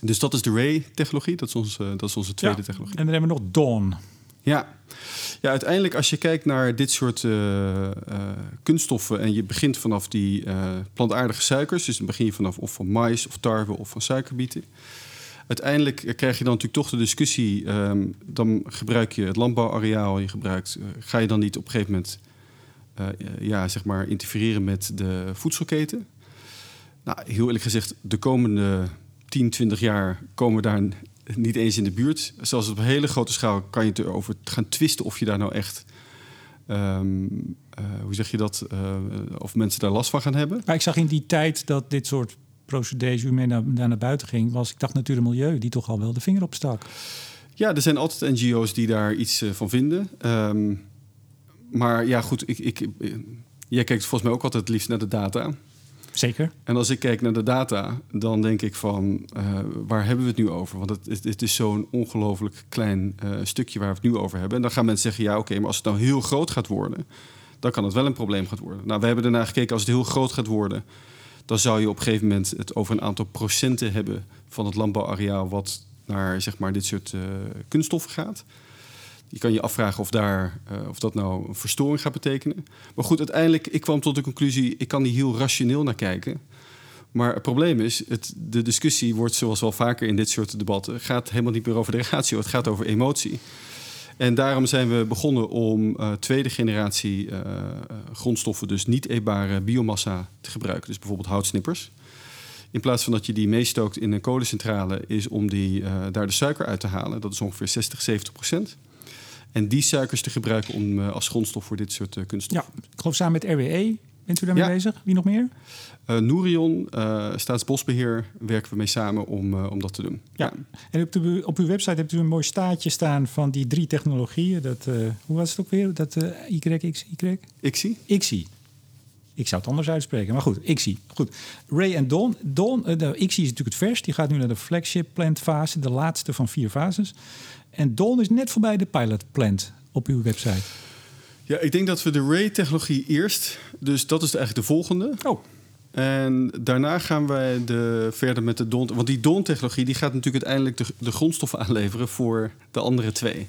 Dus dat is de Ray-technologie, dat, is onze, dat is onze tweede Ja. technologie. En dan hebben we nog Dawn. Ja. ja, uiteindelijk als je kijkt naar dit soort eh, eh, kunststoffen en je begint vanaf die eh, plantaardige suikers, dus dan begin je vanaf of van mais of tarwe of van suikerbieten. Uiteindelijk eh, krijg je dan natuurlijk toch de discussie, ehm, dan gebruik je het landbouwareaal, je gebruikt, eh, ga je dan niet op een gegeven moment eh, ja, zeg maar interfereren met de voedselketen? Nou, heel eerlijk gezegd, de komende 10, 20 jaar komen we daar niet eens in de buurt. Zelfs op een hele grote schaal kan je het erover gaan twisten of je daar nou echt. eh, hoe zeg je dat? eh, of mensen daar last van gaan hebben. Maar ik zag in die tijd dat dit soort procedures u mee naar, naar, naar buiten ging, was ik dacht Natuur en Milieu die toch al wel de vinger op stak. Ja, er zijn altijd NGO's die daar iets eh, van vinden. Ehm, maar ja, goed, ik, ik, jij kijkt volgens mij ook altijd het liefst naar de data. Zeker. En als ik kijk naar de data, dan denk ik van uh, waar hebben we het nu over? Want het, het, is zo'n ongelooflijk klein uh, stukje waar we het nu over hebben. En dan gaan mensen zeggen, ja oké, maar als het nou heel groot gaat worden, dan kan het wel een probleem gaan worden. Nou, we hebben ernaar gekeken, als het heel groot gaat worden, dan zou je op een gegeven moment het over een aantal procenten hebben van het landbouwareaal wat naar zeg maar, dit soort uh, kunststoffen gaat. Je kan je afvragen of, daar, uh, of dat nou een verstoring gaat betekenen. Maar goed, uiteindelijk, ik kwam tot de conclusie... ik kan hier heel rationeel naar kijken. Maar het probleem is, het, de discussie wordt zoals wel vaker in dit soort debatten... gaat helemaal niet meer over de ratio, het gaat over emotie. En daarom zijn we begonnen om uh, tweede generatie uh, grondstoffen... dus niet eetbare biomassa te gebruiken. Dus bijvoorbeeld houtsnippers. In plaats van dat je die meestookt in een kolencentrale... is om die, daar de suiker uit te halen. Dat is ongeveer 60, 70 procent. En die suikers te gebruiken om, uh, als grondstof voor dit soort uh, kunststoffen. Ja, ik geloof samen met RWE bent u daarmee ja. bezig. Wie nog meer? Uh, Nourion, Staatsbosbeheer, werken we mee samen om, om dat te doen. Ja, en op, de, op uw website hebt u een mooi staatje staan van die drie technologieën. Dat, hoe was het ook weer? Dat YX, Y? ICSI. ICSI. Ik zou het anders uitspreken, maar goed, ICSI. Goed. Ray en Dawn. Dawn de ICSI is natuurlijk het vers. Die gaat nu naar de flagship plant fase, de laatste van vier fases. En Dawn is net voorbij de pilot plant op uw website. Ja, ik denk dat we de Ray-technologie eerst, dus dat is eigenlijk de volgende. Oh. En daarna gaan wij de, verder met de Dawn. Want die Dawn-technologie die gaat natuurlijk uiteindelijk de, de grondstoffen aanleveren voor de andere twee.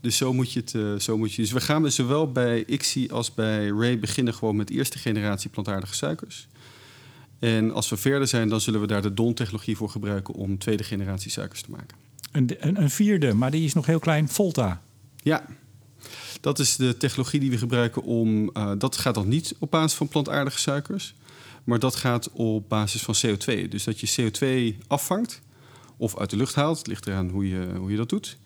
Dus zo moet je het. Uh, zo moet je, dus we gaan zowel bij ICSI als bij Ray beginnen gewoon met eerste generatie plantaardige suikers. En als we verder zijn, dan zullen we daar de DON-technologie voor gebruiken om tweede generatie suikers te maken. Een, een, een, vierde, maar die is nog heel klein, Volta. Ja, dat is de technologie die we gebruiken om. Uh, dat gaat dan niet op basis van plantaardige suikers, maar dat gaat op basis van CO2. Dus dat je CO2 afvangt of uit de lucht haalt. Het ligt eraan hoe je, hoe je dat doet.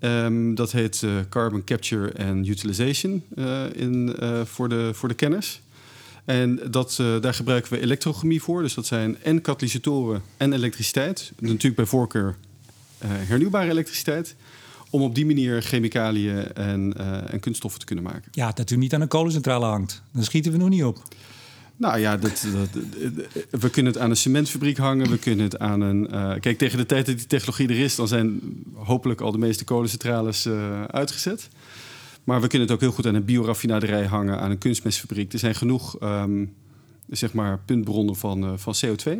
Um, dat heet uh, Carbon Capture and Utilization uh, in, uh, voor, de, voor de kenners. En dat, daar gebruiken we elektrochemie voor. Dus dat zijn en katalysatoren en elektriciteit. Natuurlijk bij voorkeur hernieuwbare elektriciteit. Om op die manier chemicaliën en, en kunststoffen te kunnen maken. Ja, dat u niet aan een kolencentrale hangt. Dan schieten we nog niet op. Nou ja, dat, we kunnen het aan een cementfabriek hangen. We kunnen het aan een. Uh, kijk, tegen de tijd dat die technologie er is, dan zijn hopelijk al de meeste kolencentrales uh, uitgezet. Maar we kunnen het ook heel goed aan een bioraffinaderij hangen, aan een kunstmestfabriek. Er zijn genoeg um, zeg maar, puntbronnen van, uh, van CO2.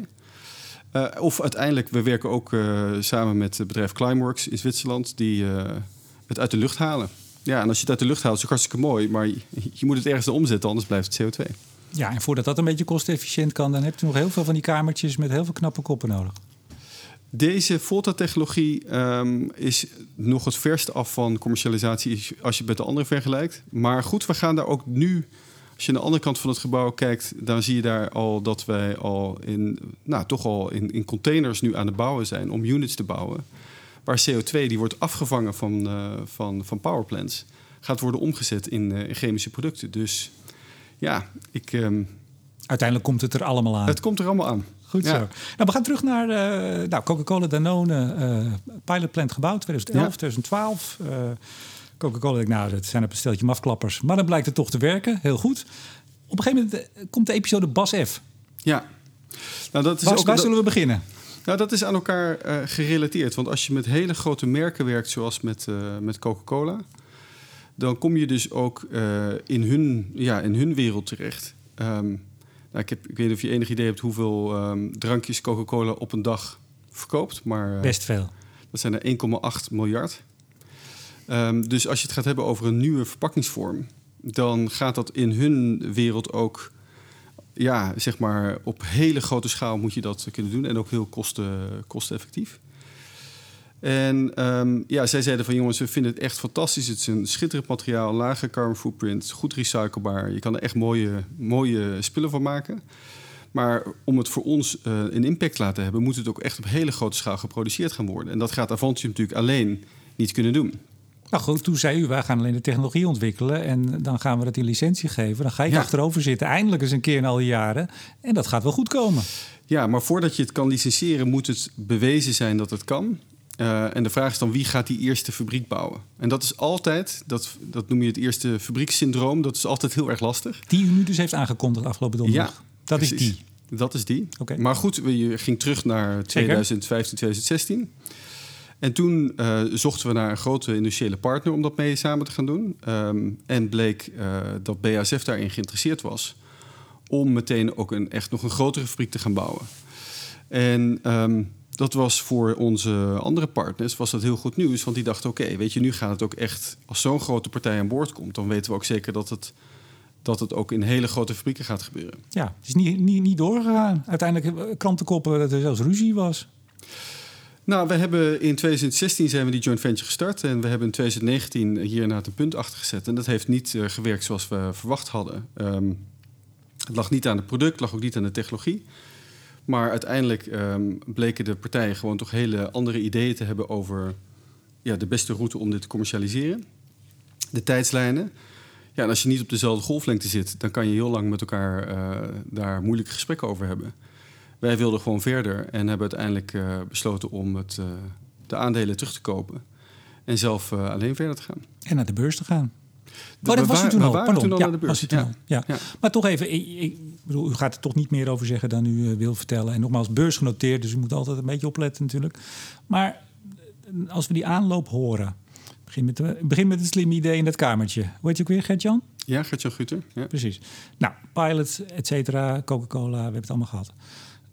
of uiteindelijk, we werken ook samen met het bedrijf Climeworks in Zwitserland, die het uit de lucht halen. Ja, en als je het uit de lucht haalt, is het hartstikke mooi. Maar je, je moet het ergens omzetten, anders blijft het CO2. Ja, en voordat dat een beetje kostefficiënt kan, dan heb je nog heel veel van die kamertjes met heel veel knappe koppen nodig. Deze Volta-technologie um, is nog het verste af van commercialisatie als je het met de andere vergelijkt. Maar goed, we gaan daar ook nu, als je aan de andere kant van het gebouw kijkt, dan zie je daar al dat wij al in, nou, toch al in, in containers nu aan het bouwen zijn om units te bouwen. Waar CO2 die wordt afgevangen van, uh, van, van powerplants, gaat worden omgezet in, uh, in chemische producten. Dus ja, ik... Um, Uiteindelijk komt het er allemaal aan. Het komt er allemaal aan. Goed zo. Nou, we gaan terug naar uh, nou, Coca-Cola Danone uh, pilotplant gebouwd, 2011, ja. 2012. Uh, Coca-Cola nou, dat zijn op een steltje mafklappers. Maar dan blijkt het toch te werken, heel goed. Op een gegeven moment eh, komt de episode Bas F. Ja. Nou, dat is waar, ook, waar zullen we beginnen? Nou, dat is aan elkaar gerelateerd. Want als je met hele grote merken werkt, zoals met, met Coca-Cola dan kom je dus ook uh, in, hun, ja, in hun wereld terecht. Um, nou, ik, heb, ik weet niet of je enig idee hebt hoeveel um, drankjes Coca-Cola op een dag verkoopt. Maar, uh, Best veel. Dat zijn er 1,8 miljard. Um, dus als je het gaat hebben over een nieuwe verpakkingsvorm, dan gaat dat in hun wereld ook, ja, zeg maar, op hele grote schaal moet je dat kunnen doen en ook heel kosten, kosteneffectief. En um, ja, zij zeiden van jongens, we vinden het echt fantastisch. Het is een schitterend materiaal, lage carbon footprint, goed recyclebaar. Je kan er echt mooie, mooie spullen van maken. Maar om het voor ons uh, een impact te laten hebben, moet het ook echt op hele grote schaal geproduceerd gaan worden. En dat gaat Avantium natuurlijk alleen niet kunnen doen. Nou goed, toen zei u, wij gaan alleen de technologie ontwikkelen en dan gaan we dat in licentie geven. Dan ga ik ja. achterover zitten, eindelijk eens een keer in al die jaren. En dat gaat wel goed komen. Ja, maar voordat je het kan licentiëren, moet het bewezen zijn dat het kan. Uh, en de vraag is dan wie gaat die eerste fabriek bouwen? En dat is altijd, dat, dat noem je het eerste fabriekssyndroom, dat is altijd heel erg lastig. Die u nu dus heeft aangekondigd afgelopen donderdag? Ja, dat precies. is die? Dat is die. Okay. Maar goed, je ging terug naar 2015, 2016. En toen uh, zochten we naar een grote industriële partner om dat mee samen te gaan doen. Um, en bleek uh, dat BASF daarin geïnteresseerd was om meteen ook een, echt nog een grotere fabriek te gaan bouwen. En um, dat was voor onze andere partners was dat heel goed nieuws. Want die dachten, oké, weet je, nu gaat het ook echt... als zo'n grote partij aan boord komt... dan weten we ook zeker dat het, dat het ook in hele grote fabrieken gaat gebeuren. Ja, het is niet, niet, niet doorgegaan. Uiteindelijk eh, krantenkoppen dat er zelfs ruzie was. Nou, we hebben in 2016 zijn we die joint venture gestart. En we hebben in 2019 hierna het een punt achter gezet. En dat heeft niet uh, gewerkt zoals we verwacht hadden. Um, het lag niet aan het product, het lag ook niet aan de technologie. Maar uiteindelijk um, bleken de partijen gewoon toch hele andere ideeën te hebben over ja, de beste route om dit te commercialiseren. de tijdslijnen. Ja, en als je niet op dezelfde golflengte zit, dan kan je heel lang met elkaar eh, daar moeilijke gesprekken over hebben. Wij wilden gewoon verder en hebben uiteindelijk uh, besloten om het, uh, de aandelen terug te kopen. En zelf alleen verder te gaan. En naar de beurs te gaan. De, oh, dat was u toen al. Pardon. Toen al ja, naar de beurs. Ja. Ja. ja. Maar toch even, ik, ik, bedoel, u gaat er toch niet meer over zeggen dan u wil vertellen. En nogmaals, beursgenoteerd, dus u moet altijd een beetje opletten natuurlijk. Maar als we die aanloop horen, begin met, de, begin met een slim idee in dat kamertje. Hoe heet je ook weer, Gert-Jan? Ja, Gert-Jan Guter. Ja. Precies. Nou, Pilot, et cetera, Coca-Cola, we hebben het allemaal gehad.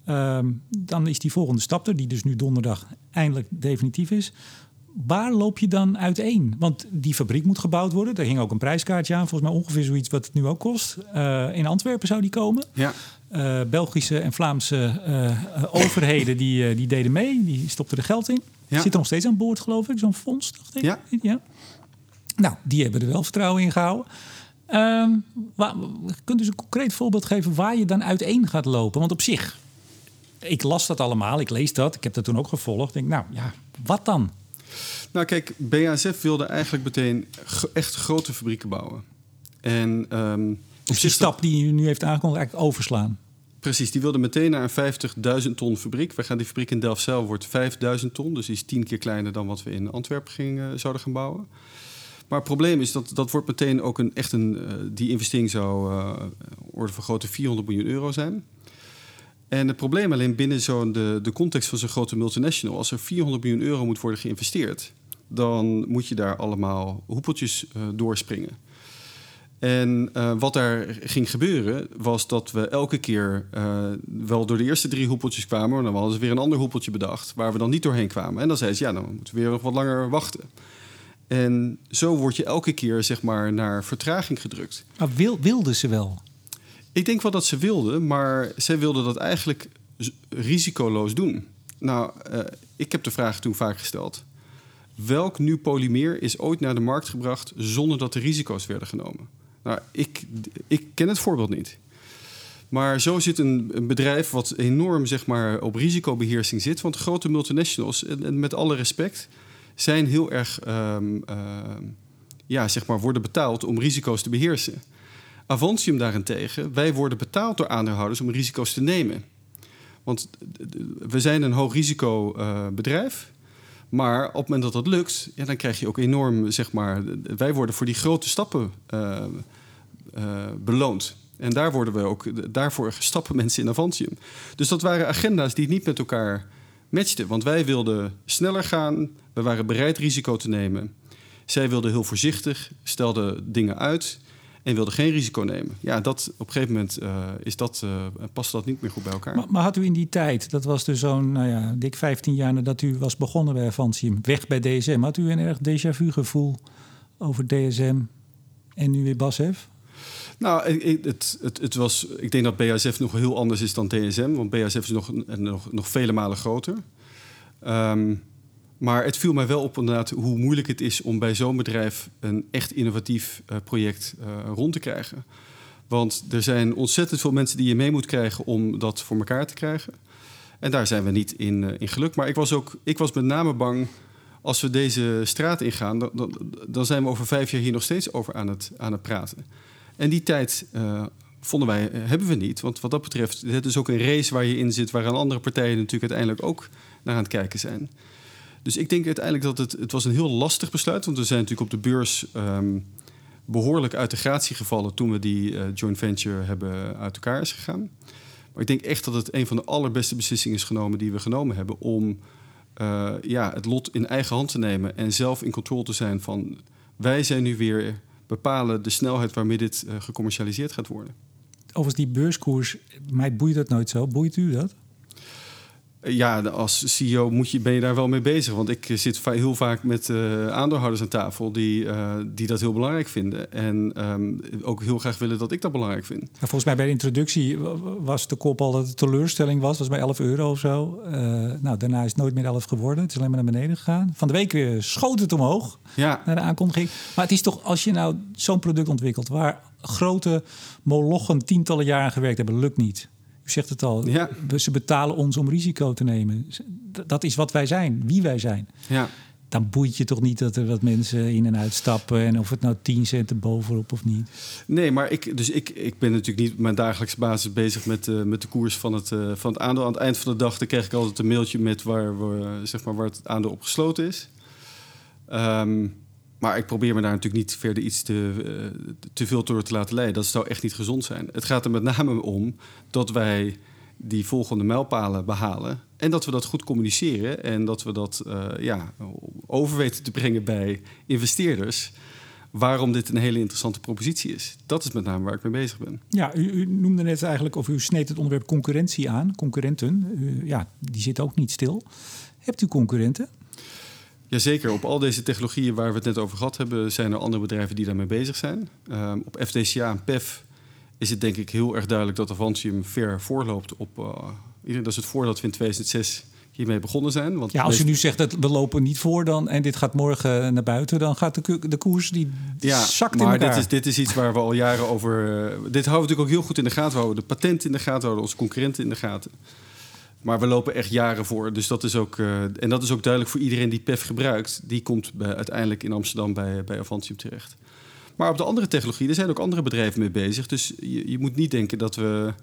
Um, dan is die volgende stap er, die dus nu donderdag eindelijk definitief is. Waar loop je dan uiteen? Want die fabriek moet gebouwd worden. Daar hing ook een prijskaartje aan. Volgens mij ongeveer zoiets wat het nu ook kost. Uh, in Antwerpen zou die komen. Ja. Uh, Belgische en Vlaamse uh, overheden die, die deden mee. Die stopten er geld in. Ja. Zit er nog steeds aan boord, geloof ik, zo'n fonds, dacht ik. Ja. ja. Nou, die hebben er wel vertrouwen in gehouden. Um, waar, kunt u eens een concreet voorbeeld geven waar je dan uiteen gaat lopen? Want op zich, ik las dat allemaal, ik lees dat, ik heb dat toen ook gevolgd. Ik denk, nou ja, wat dan? Nou kijk, BASF wilde eigenlijk meteen echt grote fabrieken bouwen. En um, dus die stap die u nu heeft aangekondigd, eigenlijk overslaan? Precies, die wilde meteen naar een 50.000 ton fabriek. We gaan die fabriek in Delfzijl wordt 5.000 ton, dus die is tien keer kleiner dan wat we in Antwerpen gingen, zouden gaan bouwen. Maar het probleem is dat dat wordt meteen ook een echt een. Uh, die investering zou uh, orde van grote 400 miljoen euro zijn. En het probleem alleen binnen zo'n de, de context van zo'n grote multinational, als er 400 miljoen euro moet worden geïnvesteerd, dan moet je daar allemaal hoepeltjes uh, doorspringen. En uh, wat daar ging gebeuren, was dat we elke keer uh, wel door de eerste drie hoepeltjes kwamen, dan hadden ze weer een ander hoepeltje bedacht, waar we dan niet doorheen kwamen. En dan zei ze, ja, dan moeten we weer nog wat langer wachten. En zo word je elke keer zeg maar, naar vertraging gedrukt. Maar wil, wilden ze wel? Ik denk wel dat ze wilden, maar zij wilden dat eigenlijk risicoloos doen. Nou, uh, ik heb de vraag toen vaak gesteld. Welk nieuw polymeer is ooit naar de markt gebracht zonder dat de risico's werden genomen? Nou, ik, ik ken het voorbeeld niet. Maar zo zit een, een, bedrijf wat enorm zeg maar, op risicobeheersing zit. Want grote multinationals, en, met alle respect, zijn heel erg, um, uh, ja, zeg maar, worden betaald om risico's te beheersen. Avantium daarentegen, wij worden betaald door aandeelhouders om risico's te nemen. Want we zijn een hoog risico uh, bedrijf. Maar op het moment dat dat lukt, ja, dan krijg je ook enorm, zeg maar, wij worden voor die grote stappen uh, uh, beloond. En daar worden we ook, daarvoor stappen [LAUGHS] mensen in Avantium. Dus dat waren agenda's die niet met elkaar matchten. Want wij wilden sneller gaan, we waren bereid risico te nemen. Zij wilden heel voorzichtig, stelden dingen uit en wilde geen risico nemen. Ja, dat, op een gegeven moment uh, is dat, uh, past dat niet meer goed bij elkaar. Maar, maar, had u in die tijd, dat was dus zo'n nou ja, dik 15 jaar nadat u was begonnen bij Avantium, weg bij DSM, had u een erg déjà vu gevoel over DSM en nu weer BASF? Nou, ik, het, het, het, was, ik denk dat BASF nog heel anders is dan DSM, want BASF is nog, nog, nog vele malen groter. Um, maar het viel mij wel op hoe moeilijk het is om bij zo'n bedrijf een echt innovatief uh, project uh, rond te krijgen. Want er zijn ontzettend veel mensen die je mee moet krijgen om dat voor elkaar te krijgen. En daar zijn we niet in, uh, in geluk. Maar ik was, ook, ik was met name bang, als we deze straat ingaan, dan, dan, dan, zijn we over vijf jaar hier nog steeds over aan het, aan het praten. En die tijd vonden wij, hebben we niet. Want wat dat betreft, het is ook een race waar je in zit, waar andere partijen natuurlijk uiteindelijk ook naar aan het kijken zijn. Dus ik denk uiteindelijk dat het, het was een heel lastig besluit. Want we zijn natuurlijk op de beurs um, behoorlijk uit de gratie gevallen toen we die uh, joint venture hebben uit elkaar is gegaan. Maar ik denk echt dat het een van de allerbeste beslissingen is genomen die we genomen hebben om uh, ja, het lot in eigen hand te nemen en zelf in controle te zijn van wij zijn nu weer bepalen de snelheid waarmee dit uh, gecommercialiseerd gaat worden. Overigens, die beurskoers, mij boeit dat nooit zo. Boeit u dat? Ja, als CEO moet je, ben je daar wel mee bezig. Want ik zit heel vaak met uh, aandeelhouders aan tafel die, uh, die dat heel belangrijk vinden. En um, ook heel graag willen dat ik dat belangrijk vind. Volgens mij bij de introductie was de kop al dat het teleurstelling was. Dat was bij 11 euro of zo. Uh, nou, daarna is het nooit meer 11 geworden. Het is alleen maar naar beneden gegaan. Van de week weer schoot het omhoog ja. naar de aankondiging. Maar het is toch, als je nou zo'n product ontwikkelt... waar grote molochen tientallen jaren gewerkt hebben, lukt niet... U zegt het al, ja. ze betalen ons om risico te nemen. Dat is wat wij zijn, wie wij zijn. Ja. dan boeit je toch niet dat er wat mensen in en uitstappen en of het nou 10 cent erbovenop of niet. Nee, maar ik, dus ik, ik ben natuurlijk niet op mijn dagelijkse basis bezig met, uh, met de koers van het, uh, van het aandeel. Aan het eind van de dag dan krijg ik altijd een mailtje met waar, waar, zeg maar, waar het aandeel op gesloten is. Um, maar ik probeer me daar natuurlijk niet verder iets te, uh, te veel door te laten leiden. Dat zou echt niet gezond zijn. Het gaat er met name om dat wij die volgende mijlpalen behalen. En dat we dat goed communiceren en dat we dat uh, ja, over weten te brengen bij investeerders. Waarom dit een hele interessante propositie is. Dat is met name waar ik mee bezig ben. Ja, u, u noemde net eigenlijk, of u sneed het onderwerp concurrentie aan. Concurrenten, ja, die zitten ook niet stil. Hebt u concurrenten? Jazeker, op al deze technologieën waar we het net over gehad hebben, zijn er andere bedrijven die daarmee bezig zijn. Um, op FDCA en PEF is het denk ik heel erg duidelijk dat Avantium ver voorloopt op. Uh, dat is het voordat we in 2006 hiermee begonnen zijn. Want ja, als je nu zegt dat we lopen niet voor dan en dit gaat morgen naar buiten, dan gaat de, de koers die ja, zakt maar in dit is, dit is iets waar we al jaren over. Uh, dit houden we natuurlijk ook heel goed in de gaten. We houden de patenten in de gaten, we houden onze concurrenten in de gaten. Maar we lopen echt jaren voor. Dus dat is ook, uh, en dat is ook duidelijk voor iedereen die PEF gebruikt. Die komt bij, uiteindelijk in Amsterdam bij, bij Avantium terecht. Maar op de andere technologie, er zijn ook andere bedrijven mee bezig. Dus je, je moet niet denken dat we,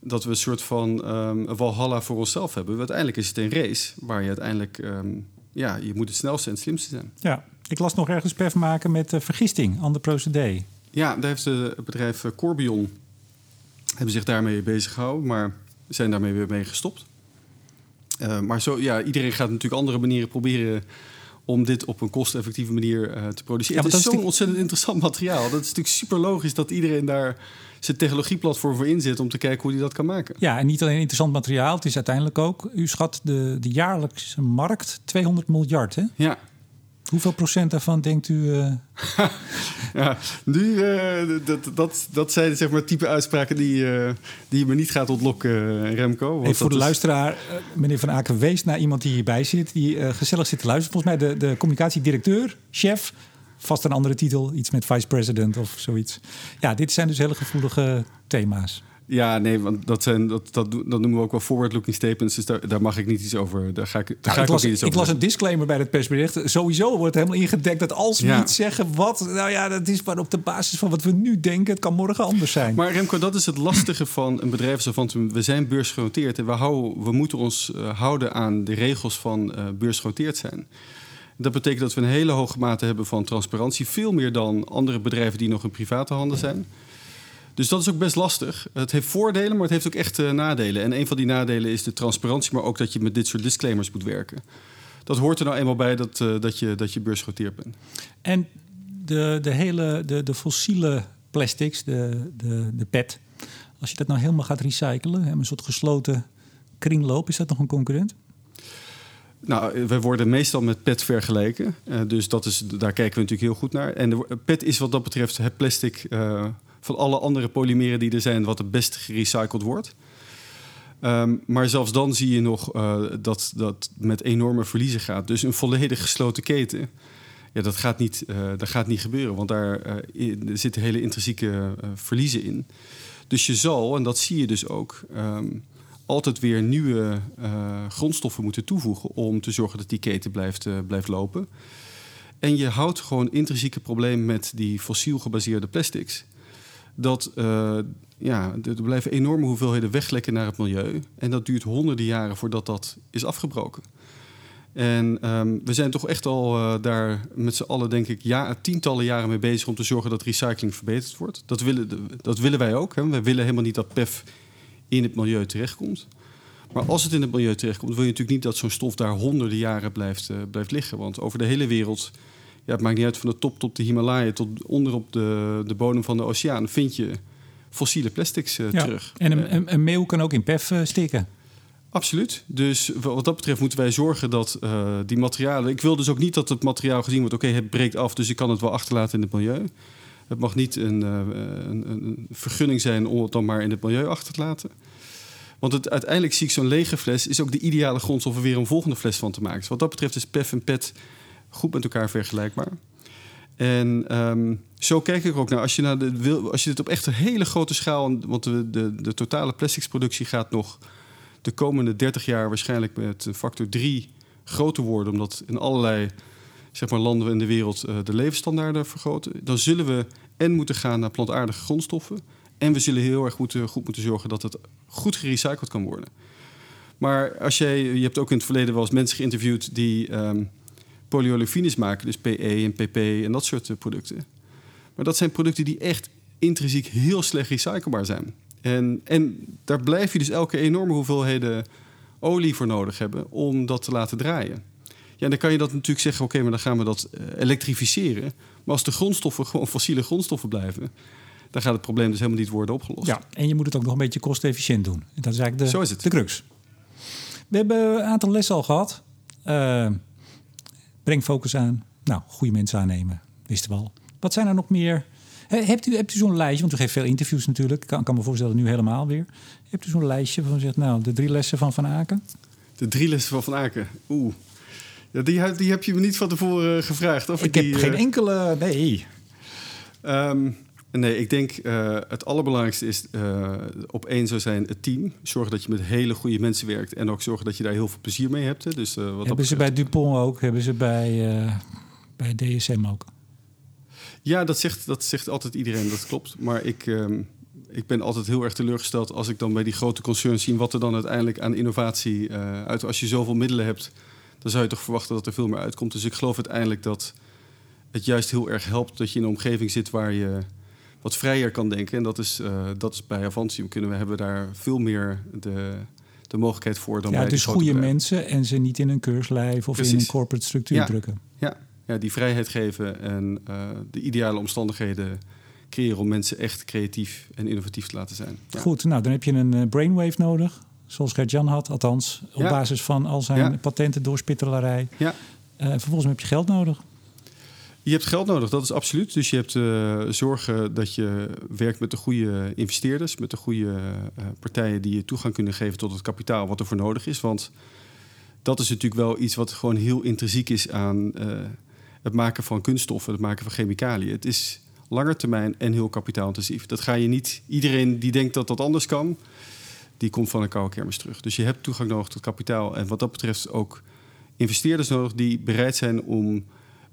dat we een soort van um, walhalla voor onszelf hebben. Uiteindelijk is het een race waar je uiteindelijk... Um, ja, je moet het snelste en het slimste zijn. Ja, ik las nog ergens PEF maken met uh, vergisting, ander procedé. Ja, daar heeft het bedrijf Corbion... hebben zich daarmee bezig gehouden, maar zijn daarmee weer mee gestopt. Uh, maar zo, ja, iedereen gaat natuurlijk andere manieren proberen om dit op een kosteneffectieve manier uh, te produceren. Ja, het is zo'n die... ontzettend interessant materiaal. Dat is natuurlijk super logisch dat iedereen daar zijn technologieplatform voor inzet om te kijken hoe hij dat kan maken. Ja, en niet alleen interessant materiaal, het is uiteindelijk ook, u schat de, de jaarlijkse markt 200 miljard, hè? Ja. Hoeveel procent daarvan denkt u? Uh... [LAUGHS] ja, nu, uh, dat, dat, dat zijn zeg maar type uitspraken die, uh, die me niet gaat ontlokken, Remco. Want voor de is... luisteraar, meneer Van Aken, wees naar iemand die hierbij zit, die gezellig zit te luisteren. Volgens mij de, de communicatiedirecteur, chef, vast een andere titel, iets met vice president of zoiets. Ja, dit zijn dus hele gevoelige thema's. Ja, nee, want dat, zijn, dat, dat, dat noemen we ook wel forward-looking statements. Dus daar, daar mag ik niet iets over. Daar ga ik, daar nou, ga ik, ik, las, iets ik las een disclaimer bij het persbericht. Sowieso wordt helemaal ingedekt dat als we Ja. niet zeggen wat... Nou ja, dat is maar op de basis van wat we nu denken. Het kan morgen anders zijn. Maar Remco, dat is het lastige van een bedrijf als Avantium. We zijn beursgenoteerd en we, houden, we moeten ons uh, houden aan de regels van uh, beursgenoteerd zijn. Dat betekent dat we een hele hoge mate hebben van transparantie. Veel meer dan andere bedrijven die nog in private handen zijn. Dus dat is ook best lastig. Het heeft voordelen, maar het heeft ook echt uh, nadelen. En een van die nadelen is de transparantie, maar ook dat je met dit soort disclaimers moet werken. Dat hoort er nou eenmaal bij dat, uh, dat, je, dat je beursgenoteerd bent. En de, de hele de, de fossiele plastics, de, de, de PET, als je dat nou helemaal gaat recyclen, een soort gesloten kringloop, is dat nog een concurrent? Nou, we worden meestal met PET vergeleken. Uh, dus dat is, daar kijken we natuurlijk heel goed naar. En de, PET is wat dat betreft het plastic uh, van alle andere polymeren die er zijn, wat het best gerecycled wordt. Um, maar zelfs dan zie je nog uh, dat dat met enorme verliezen gaat. Dus een volledig gesloten keten, ja, dat, gaat niet, uh, dat gaat niet gebeuren. Want daar uh, zitten hele intrinsieke verliezen in. Dus je zal, en dat zie je dus ook, um, altijd weer nieuwe grondstoffen moeten toevoegen om te zorgen dat die keten blijft, blijft lopen. En je houdt gewoon intrinsieke problemen met die fossiel gebaseerde plastics dat uh, ja, er blijven enorme hoeveelheden weglekken naar het milieu. En dat duurt honderden jaren voordat dat is afgebroken. En um, we zijn toch echt al uh, daar met z'n allen, denk ik, ja, tientallen jaren mee bezig om te zorgen dat recycling verbeterd wordt. Dat willen, dat willen wij ook. Hè. Willen helemaal niet dat PEF in het milieu terechtkomt. Maar als het in het milieu terechtkomt, wil je natuurlijk niet dat zo'n stof daar honderden jaren blijft, uh, blijft liggen. Want over de hele wereld ja, het maakt niet uit van de top tot de Himalaya tot onder op de, de bodem van de oceaan vind je fossiele plastics uh, ja, terug. En een, een, een meeuw kan ook in PEF uh, steken. Absoluut. Dus wat dat betreft moeten wij zorgen dat uh, die materialen. Ik wil dus ook niet dat het materiaal gezien wordt. Oké, okay, het breekt af, dus ik kan het wel achterlaten in het milieu. Het mag niet een, een, een, vergunning zijn om het dan maar in het milieu achter te laten. Want het, uiteindelijk zie ik zo'n lege fles is ook de ideale grondstof om weer een volgende fles van te maken. Dus wat dat betreft is PEF en PET goed met elkaar vergelijkbaar. En um, zo kijk ik ook naar. Als je, naar de, wil, als je dit op echt een hele grote schaal. Want de, de, de totale plasticsproductie gaat nog de komende 30 jaar waarschijnlijk met factor 3 groter worden. Omdat in allerlei zeg maar, landen in de wereld eh, de levensstandaarden vergroten, dan zullen we en moeten gaan naar plantaardige grondstoffen. En we zullen heel erg moeten, goed moeten zorgen dat het goed gerecycled kan worden. Maar als jij, je hebt ook in het verleden wel eens mensen geïnterviewd die um, polyolefines maken, dus PE en PP en dat soort eh, producten. Maar dat zijn producten die echt intrinsiek heel slecht recyclebaar zijn. En, en daar blijf je dus elke enorme hoeveelheden olie voor nodig hebben om dat te laten draaien. Ja, dan kan je dat natuurlijk zeggen, oké, maar dan gaan we dat eh, elektrificeren. Maar als de grondstoffen gewoon fossiele grondstoffen blijven, dan gaat het probleem dus helemaal niet worden opgelost. Ja, en je moet het ook nog een beetje kostefficiënt doen. Dat is eigenlijk de, Zo is het. de crux. We hebben een aantal lessen al gehad. Uh, breng focus aan. Nou, goede mensen aannemen. Wisten we al. Wat zijn er nog meer? Hebt u, hebt u zo'n lijstje? Want u geeft veel interviews natuurlijk. Ik kan, kan me voorstellen nu helemaal weer. Hebt u zo'n lijstje van zegt, nou, de drie lessen van Van Aken? De drie lessen van Van Aken. Oeh. Ja, die, die heb je me niet van tevoren gevraagd. Of ik, ik heb geen uh... enkele. Nee. Um, nee, ik denk uh, het allerbelangrijkste is uh, op één zou zijn het team. Zorg dat je met hele goede mensen werkt en ook zorgen dat je daar heel veel plezier mee hebt. Hè. Dus, uh, wat hebben ze bij Dupont ook? Hebben ze bij, bij DSM ook? Ja, dat zegt, dat zegt altijd iedereen, dat klopt. Maar ik, um, ik ben altijd heel erg teleurgesteld als ik dan bij die grote concerns zie wat er dan uiteindelijk aan innovatie uit. Als je zoveel middelen hebt, dan zou je toch verwachten dat er veel meer uitkomt. Dus ik geloof uiteindelijk dat het juist heel erg helpt dat je in een omgeving zit waar je wat vrijer kan denken. En dat is, uh, dat is bij Avantium kunnen we hebben daar veel meer de, de mogelijkheid voor dan ja, bij dus goede mensen en ze niet in een keurslijf of Precies. in een corporate structuur Ja. drukken. Ja, ja, die vrijheid geven en uh, de ideale omstandigheden creëren om mensen echt creatief en innovatief te laten zijn. Ja. Goed, nou dan heb je een uh, brainwave nodig, zoals Gert-Jan had, althans op Ja. basis van al zijn Ja. patenten door spittelarij. Ja. Uh, vervolgens heb je geld nodig. Je hebt geld nodig, dat is absoluut. Dus je hebt uh, zorgen dat je werkt met de goede investeerders, met de goede uh, partijen die je toegang kunnen geven tot het kapitaal wat er voor nodig is. Want dat is natuurlijk wel iets wat gewoon heel intrinsiek is aan uh, het maken van kunststoffen, het maken van chemicaliën. Het is langer termijn en heel kapitaalintensief. Dat ga je niet. Iedereen die denkt dat dat anders kan, die komt van een koude kermis terug. Dus je hebt toegang nodig tot kapitaal. En wat dat betreft ook investeerders nodig die bereid zijn om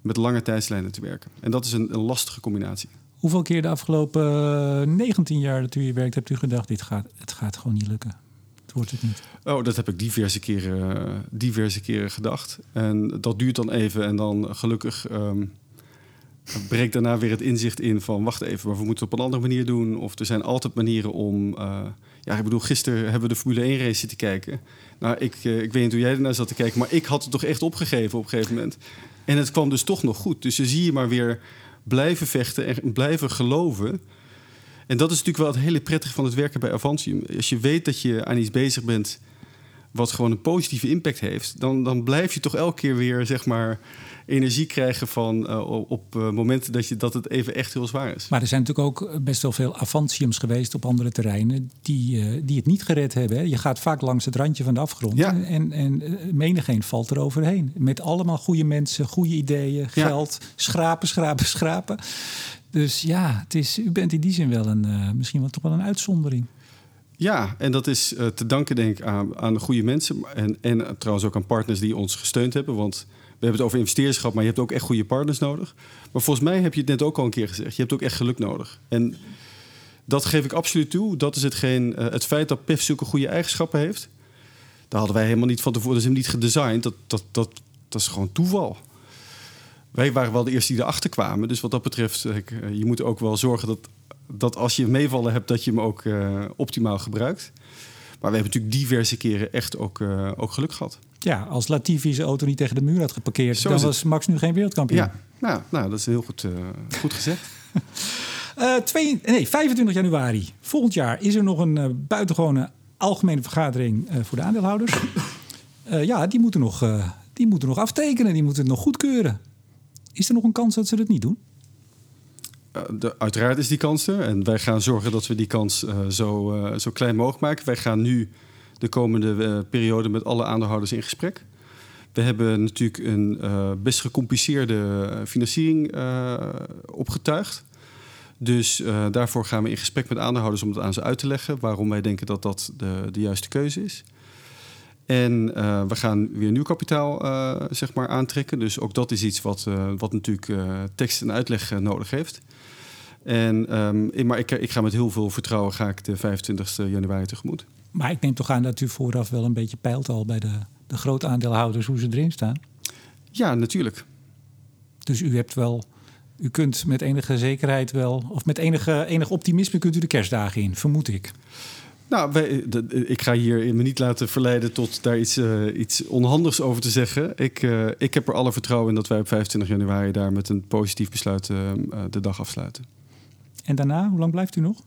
met lange tijdslijnen te werken. En dat is een, een lastige combinatie. Hoeveel keer de afgelopen uh, 19 jaar dat u hier werkt, hebt u gedacht: dit gaat, het gaat gewoon niet lukken? Het wordt het niet. Oh, dat heb ik diverse keren, diverse keren gedacht. En dat duurt dan even en dan gelukkig um, breekt daarna weer het inzicht in van wacht even, maar we moeten het op een andere manier doen. Of er zijn altijd manieren om. Uh, ja, ik bedoel, gisteren hebben we de Formule 1 race zitten kijken. Nou, ik, uh, ik weet niet hoe jij ernaar zat te kijken, maar ik had het toch echt opgegeven op een gegeven moment. En het kwam dus toch nog goed. Dus dan zie je maar weer blijven vechten en blijven geloven. En dat is natuurlijk wel het hele prettige van het werken bij Avantium. Als je weet dat je aan iets bezig bent wat gewoon een positieve impact heeft, dan, dan blijf je toch elke keer weer zeg maar, energie krijgen van uh, op uh, momenten dat, je, dat het even echt heel zwaar is. Maar er zijn natuurlijk ook best wel veel Avantiums geweest op andere terreinen die, uh, die het niet gered hebben. Hè? Je gaat vaak langs het randje van de afgrond Ja. en, en menigeen valt er overheen. Met allemaal goede mensen, goede ideeën, geld, schrapen, schrapen, schrapen. Dus ja, het is, u bent in die zin wel een, misschien wel toch wel een uitzondering. Ja, en dat is uh, te danken denk ik aan, aan de goede mensen. En, en uh, trouwens ook aan partners die ons gesteund hebben. Want we hebben het over investeerschap, maar je hebt ook echt goede partners nodig. Maar volgens mij heb je het net ook al een keer gezegd. Je hebt ook echt geluk nodig. En dat geef ik absoluut toe. Dat is hetgeen, uh, het feit dat PIF zulke goede eigenschappen heeft. Daar hadden wij helemaal niet van tevoren. Dat is hem niet gedesigned. Dat, dat, dat, dat is gewoon toeval. Wij waren wel de eerste die erachter kwamen. Dus wat dat betreft, je moet ook wel zorgen dat, dat als je meevallen hebt, dat je hem ook uh, optimaal gebruikt. Maar we hebben natuurlijk diverse keren echt ook, uh, ook geluk gehad. Ja, als Latifi zijn auto niet tegen de muur had geparkeerd, Zo dan was. Max nu geen wereldkampioen. Ja, nou, nou dat is heel goed, uh, goed gezegd. [LAUGHS] Twee, nee, 25 januari volgend jaar is er nog een buitengewone algemene vergadering voor de aandeelhouders. [COUGHS] ja, die moeten, nog, die moeten nog aftekenen, die moeten het nog goedkeuren. Is er nog een kans dat ze dat niet doen? Uh, de, uiteraard is die kans er. En wij gaan zorgen dat we die kans uh, zo, uh, zo klein mogelijk maken. Wij gaan nu de komende periode met alle aandeelhouders in gesprek. We hebben natuurlijk een best gecompliceerde financiering opgetuigd. Dus daarvoor gaan we in gesprek met aandeelhouders om het aan ze uit te leggen. Waarom wij denken dat dat de, de juiste keuze is. En we gaan weer nieuw kapitaal zeg maar aantrekken. Dus ook dat is iets wat, wat natuurlijk tekst en uitleg nodig heeft. En, um, maar ik, ik, ga met heel veel vertrouwen ga ik de 25 januari tegemoet. Maar ik neem toch aan dat u vooraf wel een beetje peilt al bij de, de grote aandeelhouders hoe ze erin staan? Ja, natuurlijk. Dus u hebt wel, u kunt met enige zekerheid wel, of met enige, enig optimisme kunt u de kerstdagen in, vermoed ik. Nou, wij, ik ga hier me niet laten verleiden tot daar iets, uh, iets onhandigs over te zeggen. Ik, uh, ik heb er alle vertrouwen in dat wij op 25 januari daar met een positief besluit uh, de dag afsluiten. En daarna, hoe lang blijft u nog?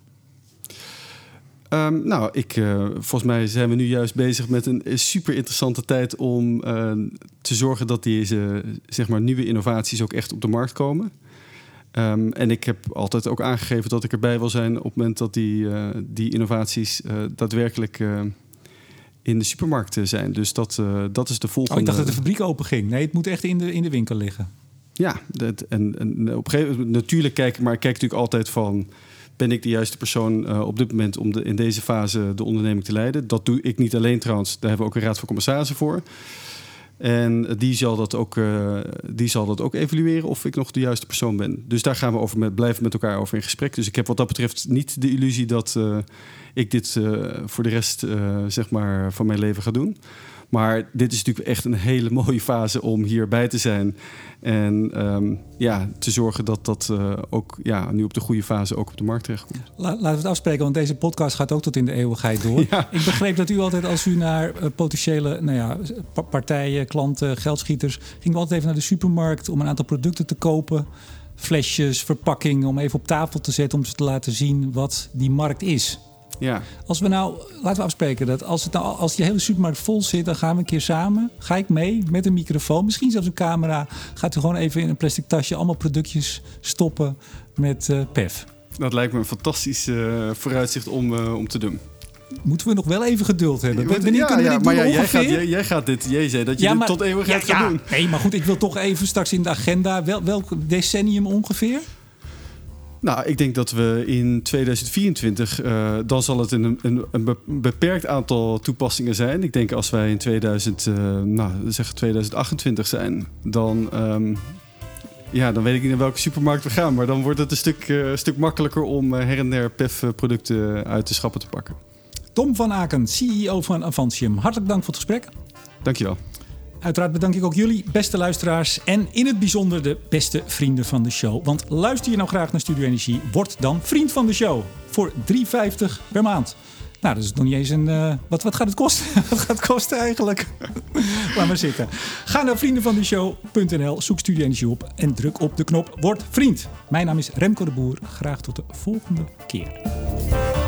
Um, nou, ik, volgens mij zijn we nu juist bezig met een super interessante tijd om te zorgen dat deze zeg maar, nieuwe innovaties ook echt op de markt komen. Um, en ik heb altijd ook aangegeven dat ik erbij wil zijn op het moment dat die, uh, die innovaties daadwerkelijk in de supermarkten zijn. Dus dat, dat is de volgende. Oh, ik dacht dat de fabriek open ging. Nee, het moet echt in de, in de winkel liggen. Ja, dat, en, en op een gegeven moment natuurlijk kijk, maar ik kijk natuurlijk altijd van. Ben ik de juiste persoon op dit moment om de, in deze fase de onderneming te leiden? Dat doe ik niet alleen trouwens. Daar hebben we ook een raad van commissarissen voor. En die zal, dat ook, uh, die zal dat ook evalueren of ik nog de juiste persoon ben. Dus daar gaan we over met, blijven met elkaar over in gesprek. Dus ik heb wat dat betreft niet de illusie dat uh, ik dit voor de rest zeg maar van mijn leven ga doen. Maar dit is natuurlijk echt een hele mooie fase om hierbij te zijn. En um, ja, te zorgen dat dat uh, ook ja, nu op de goede fase ook op de markt terechtkomt. laten we het afspreken, want deze podcast gaat ook tot in de eeuwigheid door. [LAUGHS] Ja. Ik begreep dat u altijd als u naar uh, potentiële nou ja, partijen, klanten, geldschieters... ging u altijd even naar de supermarkt om een aantal producten te kopen. Flesjes, verpakkingen, om even op tafel te zetten... om ze te laten zien wat die markt is. Ja. Als we nou, laten we afspreken dat als, het nou, als die hele supermarkt vol zit, dan gaan we een keer samen. Ga ik mee met een microfoon, misschien zelfs een camera. Gaat u gewoon even in een plastic tasje allemaal productjes stoppen met uh, PEF. Dat lijkt me een fantastisch uh, vooruitzicht om, uh, om te doen. Moeten we nog wel even geduld hebben. Wanneer ja, kunnen we ja, dit maar ja, jij, gaat, jij, jij, gaat dit, jij zei dat je maar, dit tot eeuwigheid gaat doen. Nee, maar goed, ik wil toch even straks in de agenda, wel, welk decennium ongeveer? Nou, ik denk dat we in 2024, uh, dan zal het een, een, een, beperkt aantal toepassingen zijn. Ik denk als wij in 2000, uh, nou, zeg 2028 zijn, dan, um, ja, dan weet ik niet naar welke supermarkt we gaan. Maar dan wordt het een stuk, uh, stuk makkelijker om her en der PEF-producten uit de schappen te pakken. Tom van Aken, CEO van Avantium. Hartelijk dank voor het gesprek. Dankjewel. Uiteraard bedank ik ook jullie, beste luisteraars. En in het bijzonder de beste vrienden van de show. Want luister je nou graag naar Studio Energie, word dan vriend van de show. Voor 3,50 per maand. Nou, dat is nog niet eens een. Uh, wat, wat gaat het kosten? [LAUGHS] wat gaat het kosten eigenlijk? [LAUGHS] Laat maar zitten. Ga naar vriendenvandeshow.nl, zoek Studio Energie op en druk op de knop Word vriend. Mijn naam is Remco de Boer. Graag tot de volgende keer.